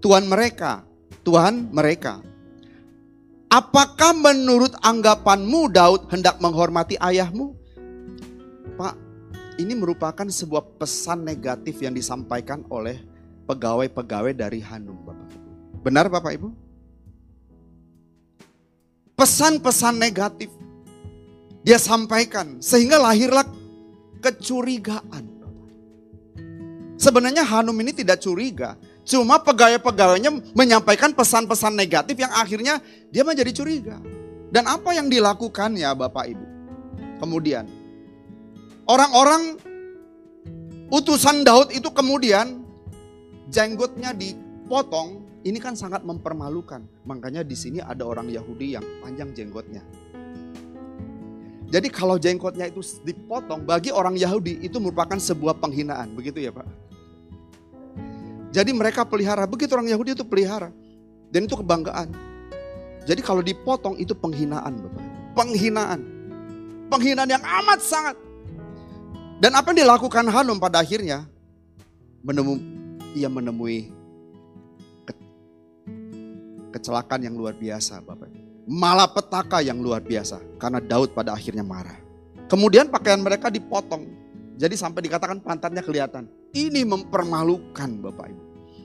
Tuhan mereka Tuhan mereka. Apakah menurut anggapanmu Daud hendak menghormati ayahmu? Pak, ini merupakan sebuah pesan negatif yang disampaikan oleh pegawai-pegawai dari Hanum, Bapak. Benar Bapak Ibu? Pesan-pesan negatif dia sampaikan sehingga lahirlah kecurigaan. Sebenarnya Hanum ini tidak curiga, Cuma pegawai-pegawainya menyampaikan pesan-pesan negatif yang akhirnya dia menjadi curiga. Dan apa yang dilakukannya Bapak Ibu? Kemudian orang-orang utusan Daud itu kemudian jenggotnya dipotong. Ini kan sangat mempermalukan. Makanya di sini ada orang Yahudi yang panjang jenggotnya. Jadi kalau jenggotnya itu dipotong bagi orang Yahudi itu merupakan sebuah penghinaan, begitu ya Pak? Jadi mereka pelihara, begitu orang Yahudi itu pelihara. Dan itu kebanggaan. Jadi kalau dipotong itu penghinaan Bapak. Penghinaan. Penghinaan yang amat sangat. Dan apa yang dilakukan Hanum pada akhirnya? Menemu, ia menemui ke, kecelakaan yang luar biasa Bapak. Malapetaka yang luar biasa. Karena Daud pada akhirnya marah. Kemudian pakaian mereka dipotong. Jadi sampai dikatakan pantatnya kelihatan. Ini mempermalukan Bapak Ibu.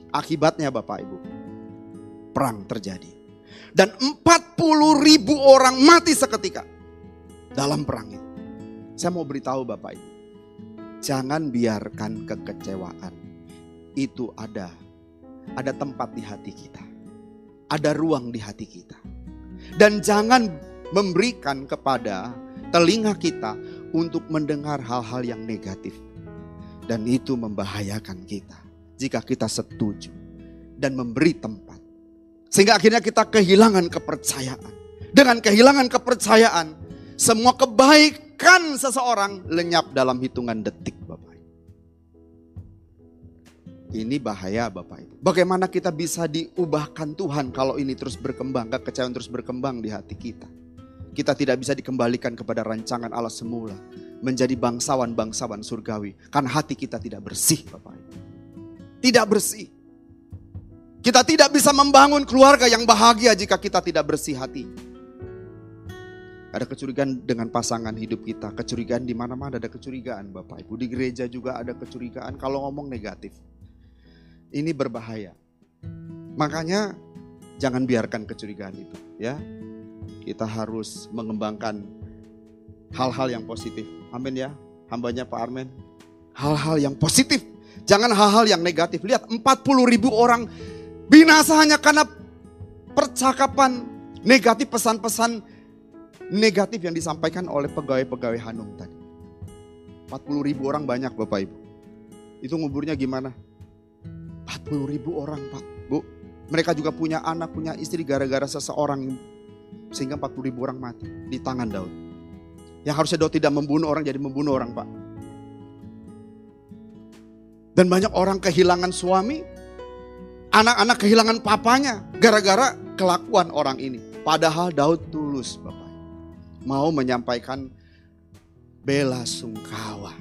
Akibatnya Bapak Ibu, perang terjadi. Dan 40 ribu orang mati seketika dalam perang itu. Saya mau beritahu Bapak Ibu, jangan biarkan kekecewaan itu ada. Ada tempat di hati kita. Ada ruang di hati kita. Dan jangan memberikan kepada telinga kita untuk mendengar hal-hal yang negatif dan itu membahayakan kita jika kita setuju dan memberi tempat. Sehingga akhirnya kita kehilangan kepercayaan. Dengan kehilangan kepercayaan, semua kebaikan seseorang lenyap dalam hitungan detik Bapak Ini bahaya Bapak Ibu. Bagaimana kita bisa diubahkan Tuhan kalau ini terus berkembang, kekecewaan terus berkembang di hati kita. Kita tidak bisa dikembalikan kepada rancangan Allah semula menjadi bangsawan-bangsawan surgawi. Karena hati kita tidak bersih Bapak Ibu. Tidak bersih. Kita tidak bisa membangun keluarga yang bahagia jika kita tidak bersih hati. Ada kecurigaan dengan pasangan hidup kita, kecurigaan di mana-mana ada kecurigaan Bapak Ibu. Di gereja juga ada kecurigaan kalau ngomong negatif. Ini berbahaya. Makanya jangan biarkan kecurigaan itu, ya. Kita harus mengembangkan hal-hal yang positif. Amin ya. Hambanya Pak Armen. Hal-hal yang positif. Jangan hal-hal yang negatif. Lihat 40 ribu orang binasa hanya karena percakapan negatif, pesan-pesan negatif yang disampaikan oleh pegawai-pegawai Hanum tadi. 40 ribu orang banyak Bapak Ibu. Itu nguburnya gimana? 40 ribu orang Pak, Bu. Mereka juga punya anak, punya istri gara-gara seseorang sehingga 40 ribu orang mati di tangan Daud. Yang harusnya Daud tidak membunuh orang jadi membunuh orang Pak. Dan banyak orang kehilangan suami, anak-anak kehilangan papanya gara-gara kelakuan orang ini. Padahal Daud tulus Bapak. Mau menyampaikan bela sungkawa.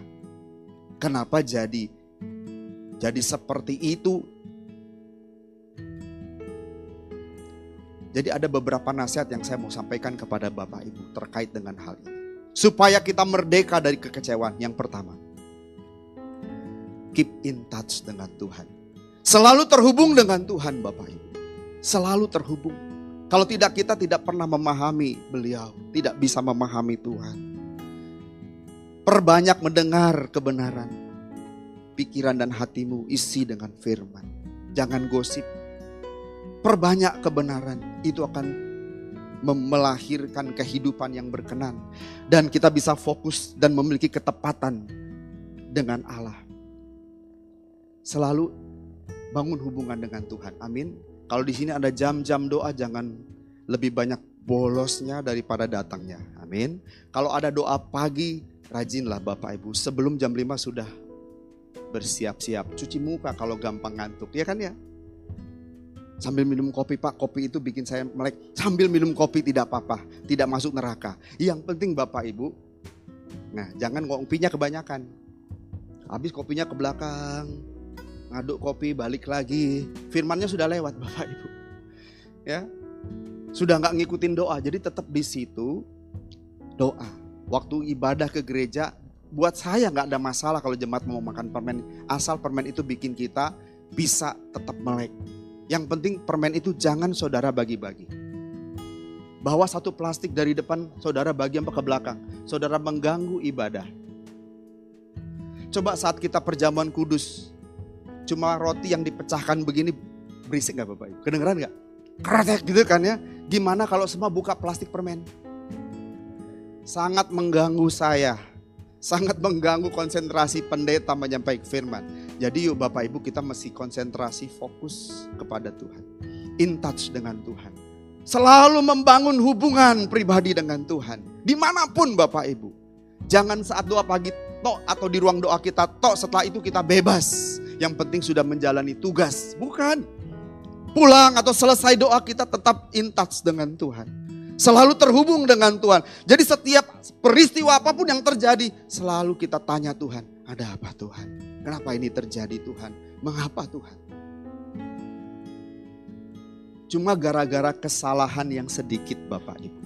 Kenapa jadi jadi seperti itu? Jadi ada beberapa nasihat yang saya mau sampaikan kepada Bapak Ibu terkait dengan hal ini. Supaya kita merdeka dari kekecewaan. Yang pertama, keep in touch dengan Tuhan. Selalu terhubung dengan Tuhan Bapak Ibu. Selalu terhubung. Kalau tidak kita tidak pernah memahami beliau. Tidak bisa memahami Tuhan. Perbanyak mendengar kebenaran. Pikiran dan hatimu isi dengan firman. Jangan gosip. Perbanyak kebenaran. Itu akan melahirkan kehidupan yang berkenan. Dan kita bisa fokus dan memiliki ketepatan dengan Allah. Selalu bangun hubungan dengan Tuhan. Amin. Kalau di sini ada jam-jam doa jangan lebih banyak bolosnya daripada datangnya. Amin. Kalau ada doa pagi, rajinlah Bapak Ibu. Sebelum jam 5 sudah bersiap-siap. Cuci muka kalau gampang ngantuk. Ya kan ya? Sambil minum kopi pak, kopi itu bikin saya melek. Sambil minum kopi tidak apa-apa, tidak masuk neraka. Yang penting bapak ibu, nah jangan kopinya kebanyakan. Habis kopinya ke belakang, ngaduk kopi balik lagi. Firmannya sudah lewat <laughs> bapak ibu. Ya, Sudah nggak ngikutin doa, jadi tetap di situ doa. Waktu ibadah ke gereja, buat saya nggak ada masalah kalau jemaat mau makan permen. Asal permen itu bikin kita bisa tetap melek. Yang penting permen itu jangan saudara bagi-bagi. Bawa satu plastik dari depan, saudara bagi ke belakang. Saudara mengganggu ibadah. Coba saat kita perjamuan kudus, cuma roti yang dipecahkan begini berisik nggak Bapak Ibu? Kedengeran nggak? Kretek gitu kan ya. Gimana kalau semua buka plastik permen? Sangat mengganggu saya. Sangat mengganggu konsentrasi pendeta menyampaikan firman. Jadi yuk Bapak Ibu kita mesti konsentrasi fokus kepada Tuhan. In touch dengan Tuhan. Selalu membangun hubungan pribadi dengan Tuhan. Di mana pun Bapak Ibu. Jangan saat doa pagi tok atau di ruang doa kita tok setelah itu kita bebas. Yang penting sudah menjalani tugas. Bukan. Pulang atau selesai doa kita tetap in touch dengan Tuhan. Selalu terhubung dengan Tuhan. Jadi setiap peristiwa apa pun yang terjadi selalu kita tanya Tuhan. Ada apa Tuhan? Kenapa ini terjadi Tuhan? Mengapa Tuhan? Cuma gara-gara kesalahan yang sedikit Bapak Ibu.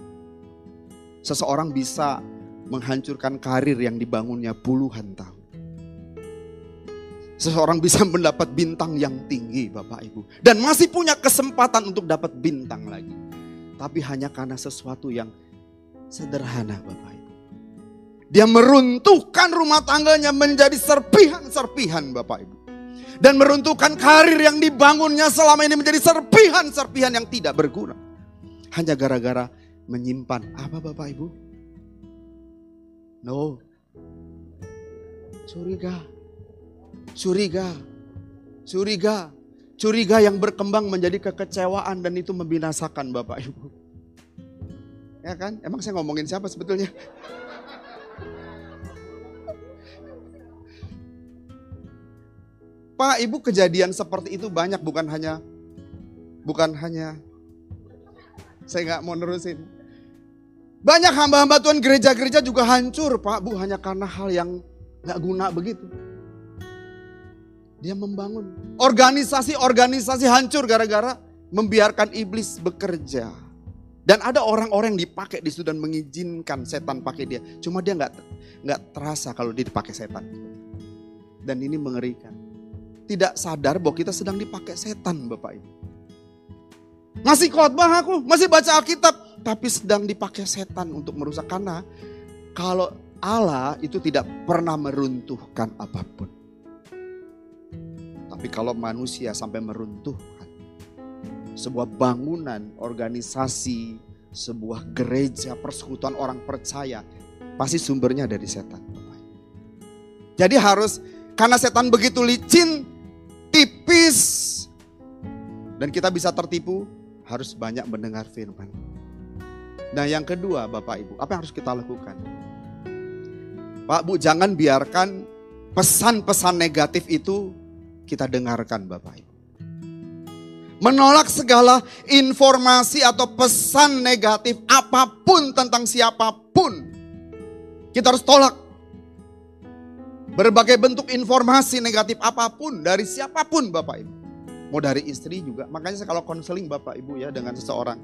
Seseorang bisa menghancurkan karir yang dibangunnya puluhan tahun. Seseorang bisa <laughs> mendapat bintang yang tinggi Bapak Ibu. Dan masih punya kesempatan untuk dapat bintang lagi. Tapi hanya karena sesuatu yang sederhana Bapak Ibu. Dia meruntuhkan rumah tangganya menjadi serpihan-serpihan Bapak Ibu. Dan meruntuhkan karir yang dibangunnya selama ini menjadi serpihan-serpihan yang tidak berguna. Hanya gara-gara menyimpan apa Bapak Ibu? No. Curiga. Curiga. Curiga. Curiga yang berkembang menjadi kekecewaan dan itu membinasakan Bapak Ibu. Ya kan? Emang saya ngomongin siapa sebetulnya? Pak, Ibu kejadian seperti itu banyak bukan hanya bukan hanya saya nggak mau nerusin. Banyak hamba-hamba Tuhan gereja-gereja juga hancur Pak Bu hanya karena hal yang gak guna begitu. Dia membangun. Organisasi-organisasi hancur gara-gara membiarkan iblis bekerja. Dan ada orang-orang yang dipakai di situ dan mengizinkan setan pakai dia. Cuma dia nggak nggak terasa kalau dia dipakai setan. Dan ini mengerikan. Tidak sadar bahwa kita sedang dipakai setan Bapak Ibu. Masih khotbah aku, masih baca Alkitab tapi sedang dipakai setan untuk merusak. Karena kalau Allah itu tidak pernah meruntuhkan apa pun. Tapi kalau manusia sampai meruntuhkan sebuah bangunan, organisasi, sebuah gereja, persekutuan orang percaya, pasti sumbernya dari setan. Jadi harus karena setan begitu licin, tipis, dan kita bisa tertipu, harus banyak mendengar firman. Nah yang kedua Bapak Ibu, apa yang harus kita lakukan? Pak Bu jangan biarkan pesan-pesan negatif itu kita dengarkan Bapak Ibu. Menolak segala informasi atau pesan negatif apa pun tentang siapa pun. Kita harus tolak. Berbagai bentuk informasi negatif apa pun dari siapa pun Bapak Ibu. Mau dari istri juga. Makanya kalau konseling Bapak Ibu ya dengan seseorang.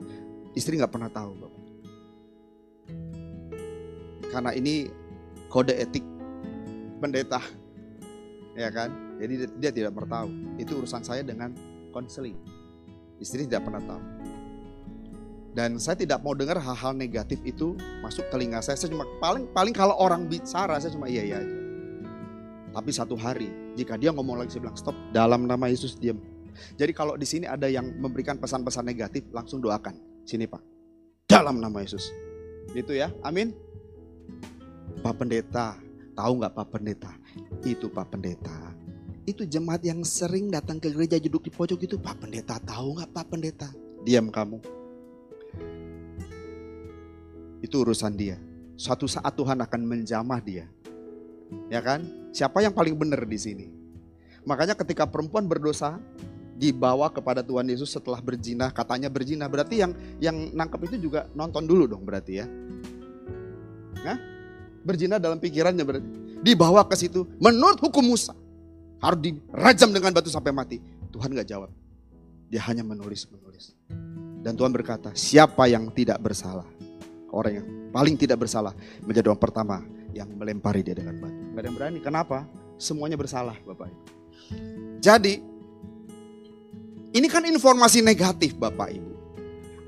Istri nggak pernah tahu Bapak. Karena ini kode etik pendeta. Ya kan? Jadi dia tidak pernah tahu. Itu urusan saya dengan konseling. Istri tidak pernah tahu. Dan saya tidak mau dengar hal-hal negatif itu masuk telinga saya. Saya cuma paling paling kalau orang bicara saya cuma iya iya aja. Tapi satu hari jika dia ngomong lagi saya bilang stop dalam nama Yesus diam. Jadi kalau di sini ada yang memberikan pesan-pesan negatif langsung doakan. Sini Pak. Dalam nama Yesus. Itu ya. Amin. Pak Pendeta, tahu nggak Pak Pendeta? Itu Pak Pendeta. Itu jemaat yang sering datang ke gereja duduk di pojok itu Pak Pendeta tahu nggak Pak Pendeta? Diam kamu. Itu urusan dia. Suatu saat Tuhan akan menjamah dia. Ya kan? Siapa yang paling benar di sini? Makanya ketika perempuan berdosa dibawa kepada Tuhan Yesus setelah berzina, katanya berzina, berarti yang yang nangkep itu juga nonton dulu dong berarti ya. Nah, Berzina dalam pikirannya berarti. Dibawa ke situ menurut hukum Musa. Harus dirajam dengan batu sampai mati. Tuhan gak jawab. Dia hanya menulis-menulis. Dan Tuhan berkata, siapa yang tidak bersalah? Orang yang paling tidak bersalah menjadi orang pertama yang melempari dia dengan batu. Gak ada yang berani. Kenapa? Semuanya bersalah Bapak Ibu. Jadi, ini kan informasi negatif Bapak Ibu.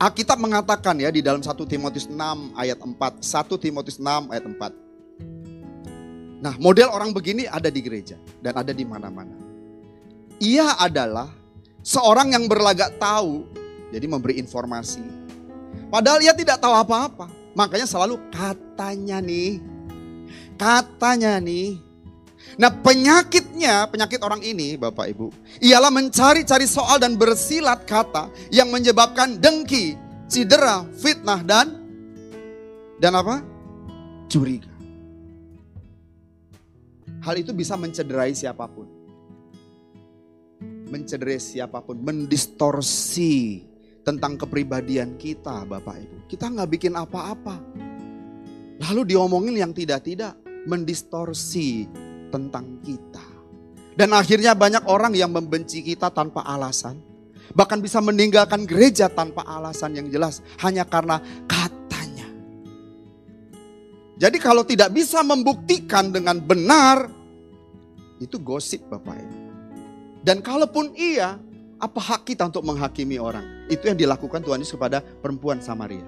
Alkitab mengatakan ya di dalam 1 Timotius 6 ayat 4. 1 Timotius 6 ayat 4. Nah model orang begini ada di gereja dan ada di mana-mana. Ia adalah seorang yang berlagak tahu, jadi memberi informasi. Padahal ia tidak tahu apa-apa. Makanya selalu katanya nih, katanya nih. Nah penyakitnya, penyakit orang ini Bapak Ibu, ialah mencari-cari soal dan bersilat kata yang menyebabkan dengki, cedera, fitnah dan dan apa? Curiga. Hal itu bisa mencederai siapa pun. Mencederai siapa pun, mendistorsi tentang kepribadian kita Bapak Ibu. Kita nggak bikin apa-apa. Lalu diomongin yang tidak-tidak, mendistorsi tentang kita. Dan akhirnya banyak orang yang membenci kita tanpa alasan. Bahkan bisa meninggalkan gereja tanpa alasan yang jelas. Hanya karena katanya. Jadi kalau tidak bisa membuktikan dengan benar. Itu gosip Bapak Ibu. Dan kalaupun iya, apa hak kita untuk menghakimi orang? Itu yang dilakukan Tuhan Yesus kepada perempuan Samaria.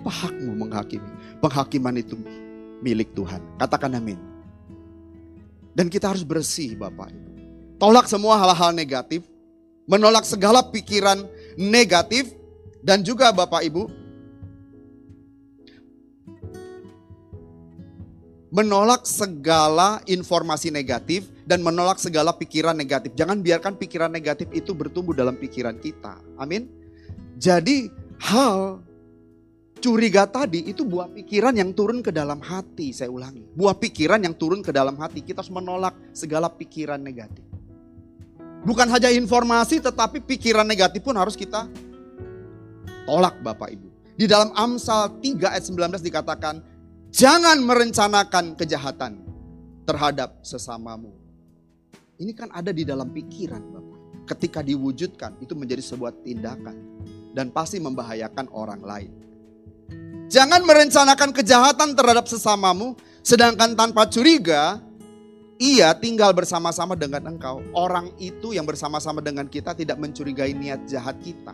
Apa hakmu menghakimi? Penghakiman itu milik Tuhan. Katakan amin. Dan kita harus bersih Bapak Ibu. Tolak semua hal-hal negatif. Menolak segala pikiran negatif. Dan juga Bapak Ibu. Menolak segala informasi negatif dan menolak segala pikiran negatif. Jangan biarkan pikiran negatif itu bertumbuh dalam pikiran kita. Amin. Jadi hal Curiga tadi itu buah pikiran yang turun ke dalam hati, saya ulangi. Buah pikiran yang turun ke dalam hati, kita harus menolak segala pikiran negatif. Bukan saja informasi tetapi pikiran negatif pun harus kita tolak Bapak Ibu. Di dalam Amsal 3 ayat 19 dikatakan, jangan merencanakan kejahatan terhadap sesamamu. Ini kan ada di dalam pikiran Bapak. Ketika diwujudkan itu menjadi sebuah tindakan dan pasti membahayakan orang lain. Jangan merencanakan kejahatan terhadap sesamamu, sedangkan tanpa curiga, ia tinggal bersama-sama dengan engkau. Orang itu yang bersama-sama dengan kita tidak mencurigai niat jahat kita.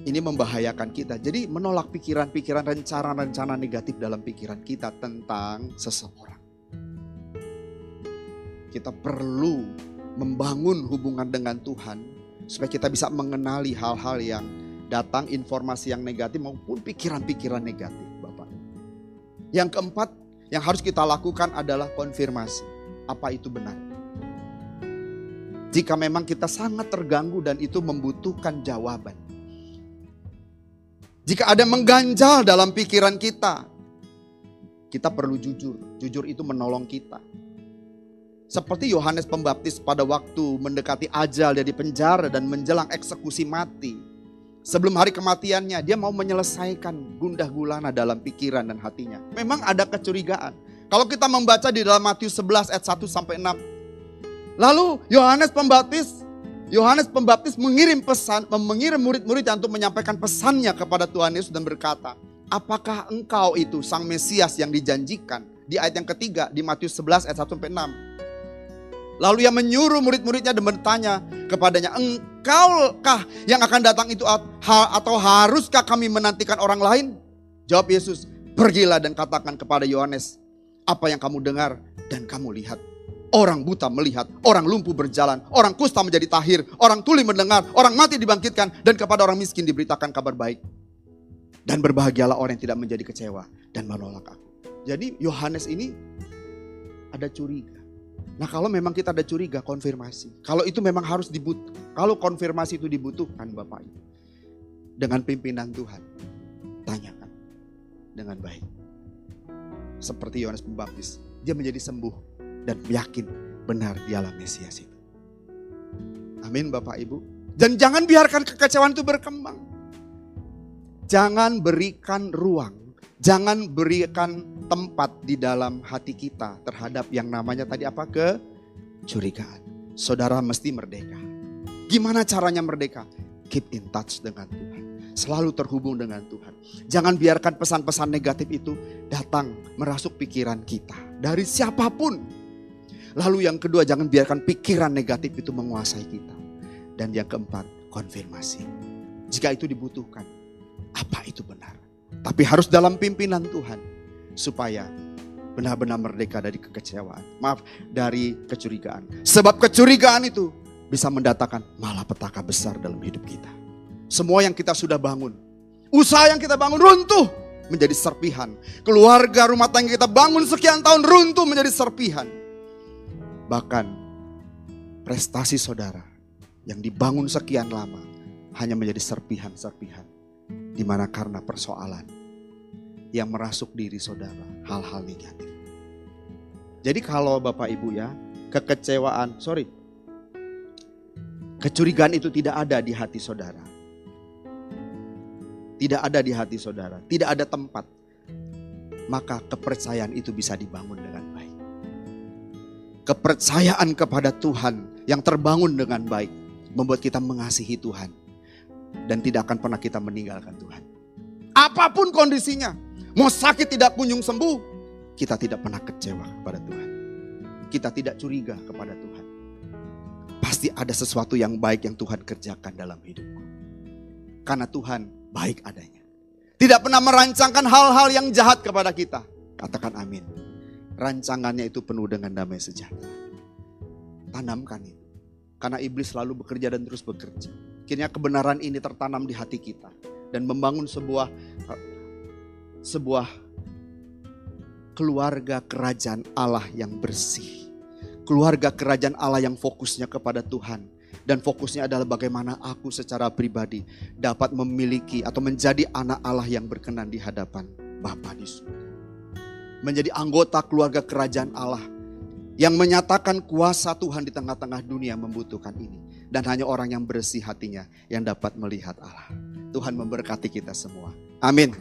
Ini membahayakan kita. Jadi menolak pikiran-pikiran rencana-rencana negatif dalam pikiran kita tentang seseorang. Kita perlu membangun hubungan dengan Tuhan supaya kita bisa mengenali hal-hal yang datang informasi yang negatif maupun pikiran-pikiran negatif Bapak. Yang keempat yang harus kita lakukan adalah konfirmasi. Apa itu benar? Jika memang kita sangat terganggu dan itu membutuhkan jawaban. Jika ada mengganjal dalam pikiran kita, kita perlu jujur. Jujur itu menolong kita. Seperti Yohanes Pembaptis pada waktu mendekati ajal dari penjara dan menjelang eksekusi mati. Sebelum hari kematiannya, dia mau menyelesaikan gundah gulana dalam pikiran dan hatinya. Memang ada kecurigaan. Kalau kita membaca di dalam Matius 11 ayat 1 sampai 6. Lalu Yohanes Pembaptis, Yohanes Pembaptis mengirim pesan, mengirim murid-murid untuk menyampaikan pesannya kepada Tuhan Yesus dan berkata, apakah engkau itu sang Mesias yang dijanjikan? Di ayat yang ketiga di Matius 11 ayat 1 sampai 6. Lalu ia menyuruh murid-muridnya dan bertanya kepadanya, engkaukah yang akan datang itu atau haruskah kami menantikan orang lain? Jawab Yesus, pergilah dan katakan kepada Yohanes, apa yang kamu dengar dan kamu lihat. Orang buta melihat, orang lumpuh berjalan, orang kusta menjadi tahir, orang tuli mendengar, orang mati dibangkitkan, dan kepada orang miskin diberitakan kabar baik. Dan berbahagialah orang yang tidak menjadi kecewa dan menolak aku. Jadi Yohanes ini ada curiga. Nah kalau memang kita ada curiga, konfirmasi. Kalau itu memang harus dibutuhkan. Kalau konfirmasi itu dibutuhkan Bapak Ibu. Dengan pimpinan Tuhan. Tanyakan dengan baik. Seperti Yohanes Pembaptis. Dia menjadi sembuh dan yakin benar dialah Mesias itu. Amin Bapak Ibu. Dan jangan biarkan kekecewaan itu berkembang. Jangan berikan ruang Jangan berikan tempat di dalam hati kita terhadap yang namanya tadi apa kecurigaan. Saudara mesti merdeka. Gimana caranya merdeka? keep in touch dengan Tuhan. Selalu terhubung dengan Tuhan. Jangan biarkan pesan-pesan negatif itu datang merasuk pikiran kita. Dari siapa pun. Lalu yang kedua jangan biarkan pikiran negatif itu menguasai kita. Dan yang keempat konfirmasi. Jika itu dibutuhkan. Apa itu benar? Tapi harus dalam pimpinan Tuhan. Supaya benar-benar merdeka dari kekecewaan. Maaf, dari kecurigaan. Sebab kecurigaan itu bisa mendatangkan malapetaka besar dalam hidup kita. Semua yang kita sudah bangun, usaha yang kita bangun runtuh menjadi serpihan. Keluarga rumah tangga kita bangun sekian tahun runtuh menjadi serpihan. Bahkan prestasi saudara yang dibangun sekian lama hanya menjadi serpihan-serpihan. Di mana karena persoalan yang merasuk diri saudara, hal-hal negatif. Jadi kalau Bapak Ibu ya, kekecewaan, sorry, kecurigaan itu tidak ada di hati saudara tidak ada di hati saudara, tidak ada tempat, maka kepercayaan itu bisa dibangun dengan. Kepercayaan kepada Tuhan yang terbangun dengan baik membuat kita mengasihi Tuhan dan tidak akan pernah kita meninggalkan Tuhan. Apa pun kondisinya, mau sakit tidak kunjung sembuh, kita tidak pernah kecewa kepada Tuhan. Kita tidak curiga kepada Tuhan. Pasti ada sesuatu yang baik yang Tuhan kerjakan dalam hidupku. Karena Tuhan baik adanya. Tidak pernah merancangkan hal-hal yang jahat kepada kita. Katakan amin. Rancangannya itu penuh dengan damai sejahtera. Tanamkan itu. Karena iblis selalu bekerja dan terus bekerja. Akhirnya kebenaran ini tertanam di hati kita. Dan membangun sebuah sebuah keluarga kerajaan Allah yang bersih. Keluarga kerajaan Allah yang fokusnya kepada Tuhan dan fokusnya adalah bagaimana aku secara pribadi dapat memiliki atau menjadi anak Allah yang berkenan di hadapan Bapa di surga. Menjadi anggota keluarga kerajaan Allah yang menyatakan kuasa Tuhan di tengah-tengah dunia membutuhkan ini. Dan hanya orang yang bersih hatinya yang dapat melihat Allah. Tuhan memberkati kita semua. Amin.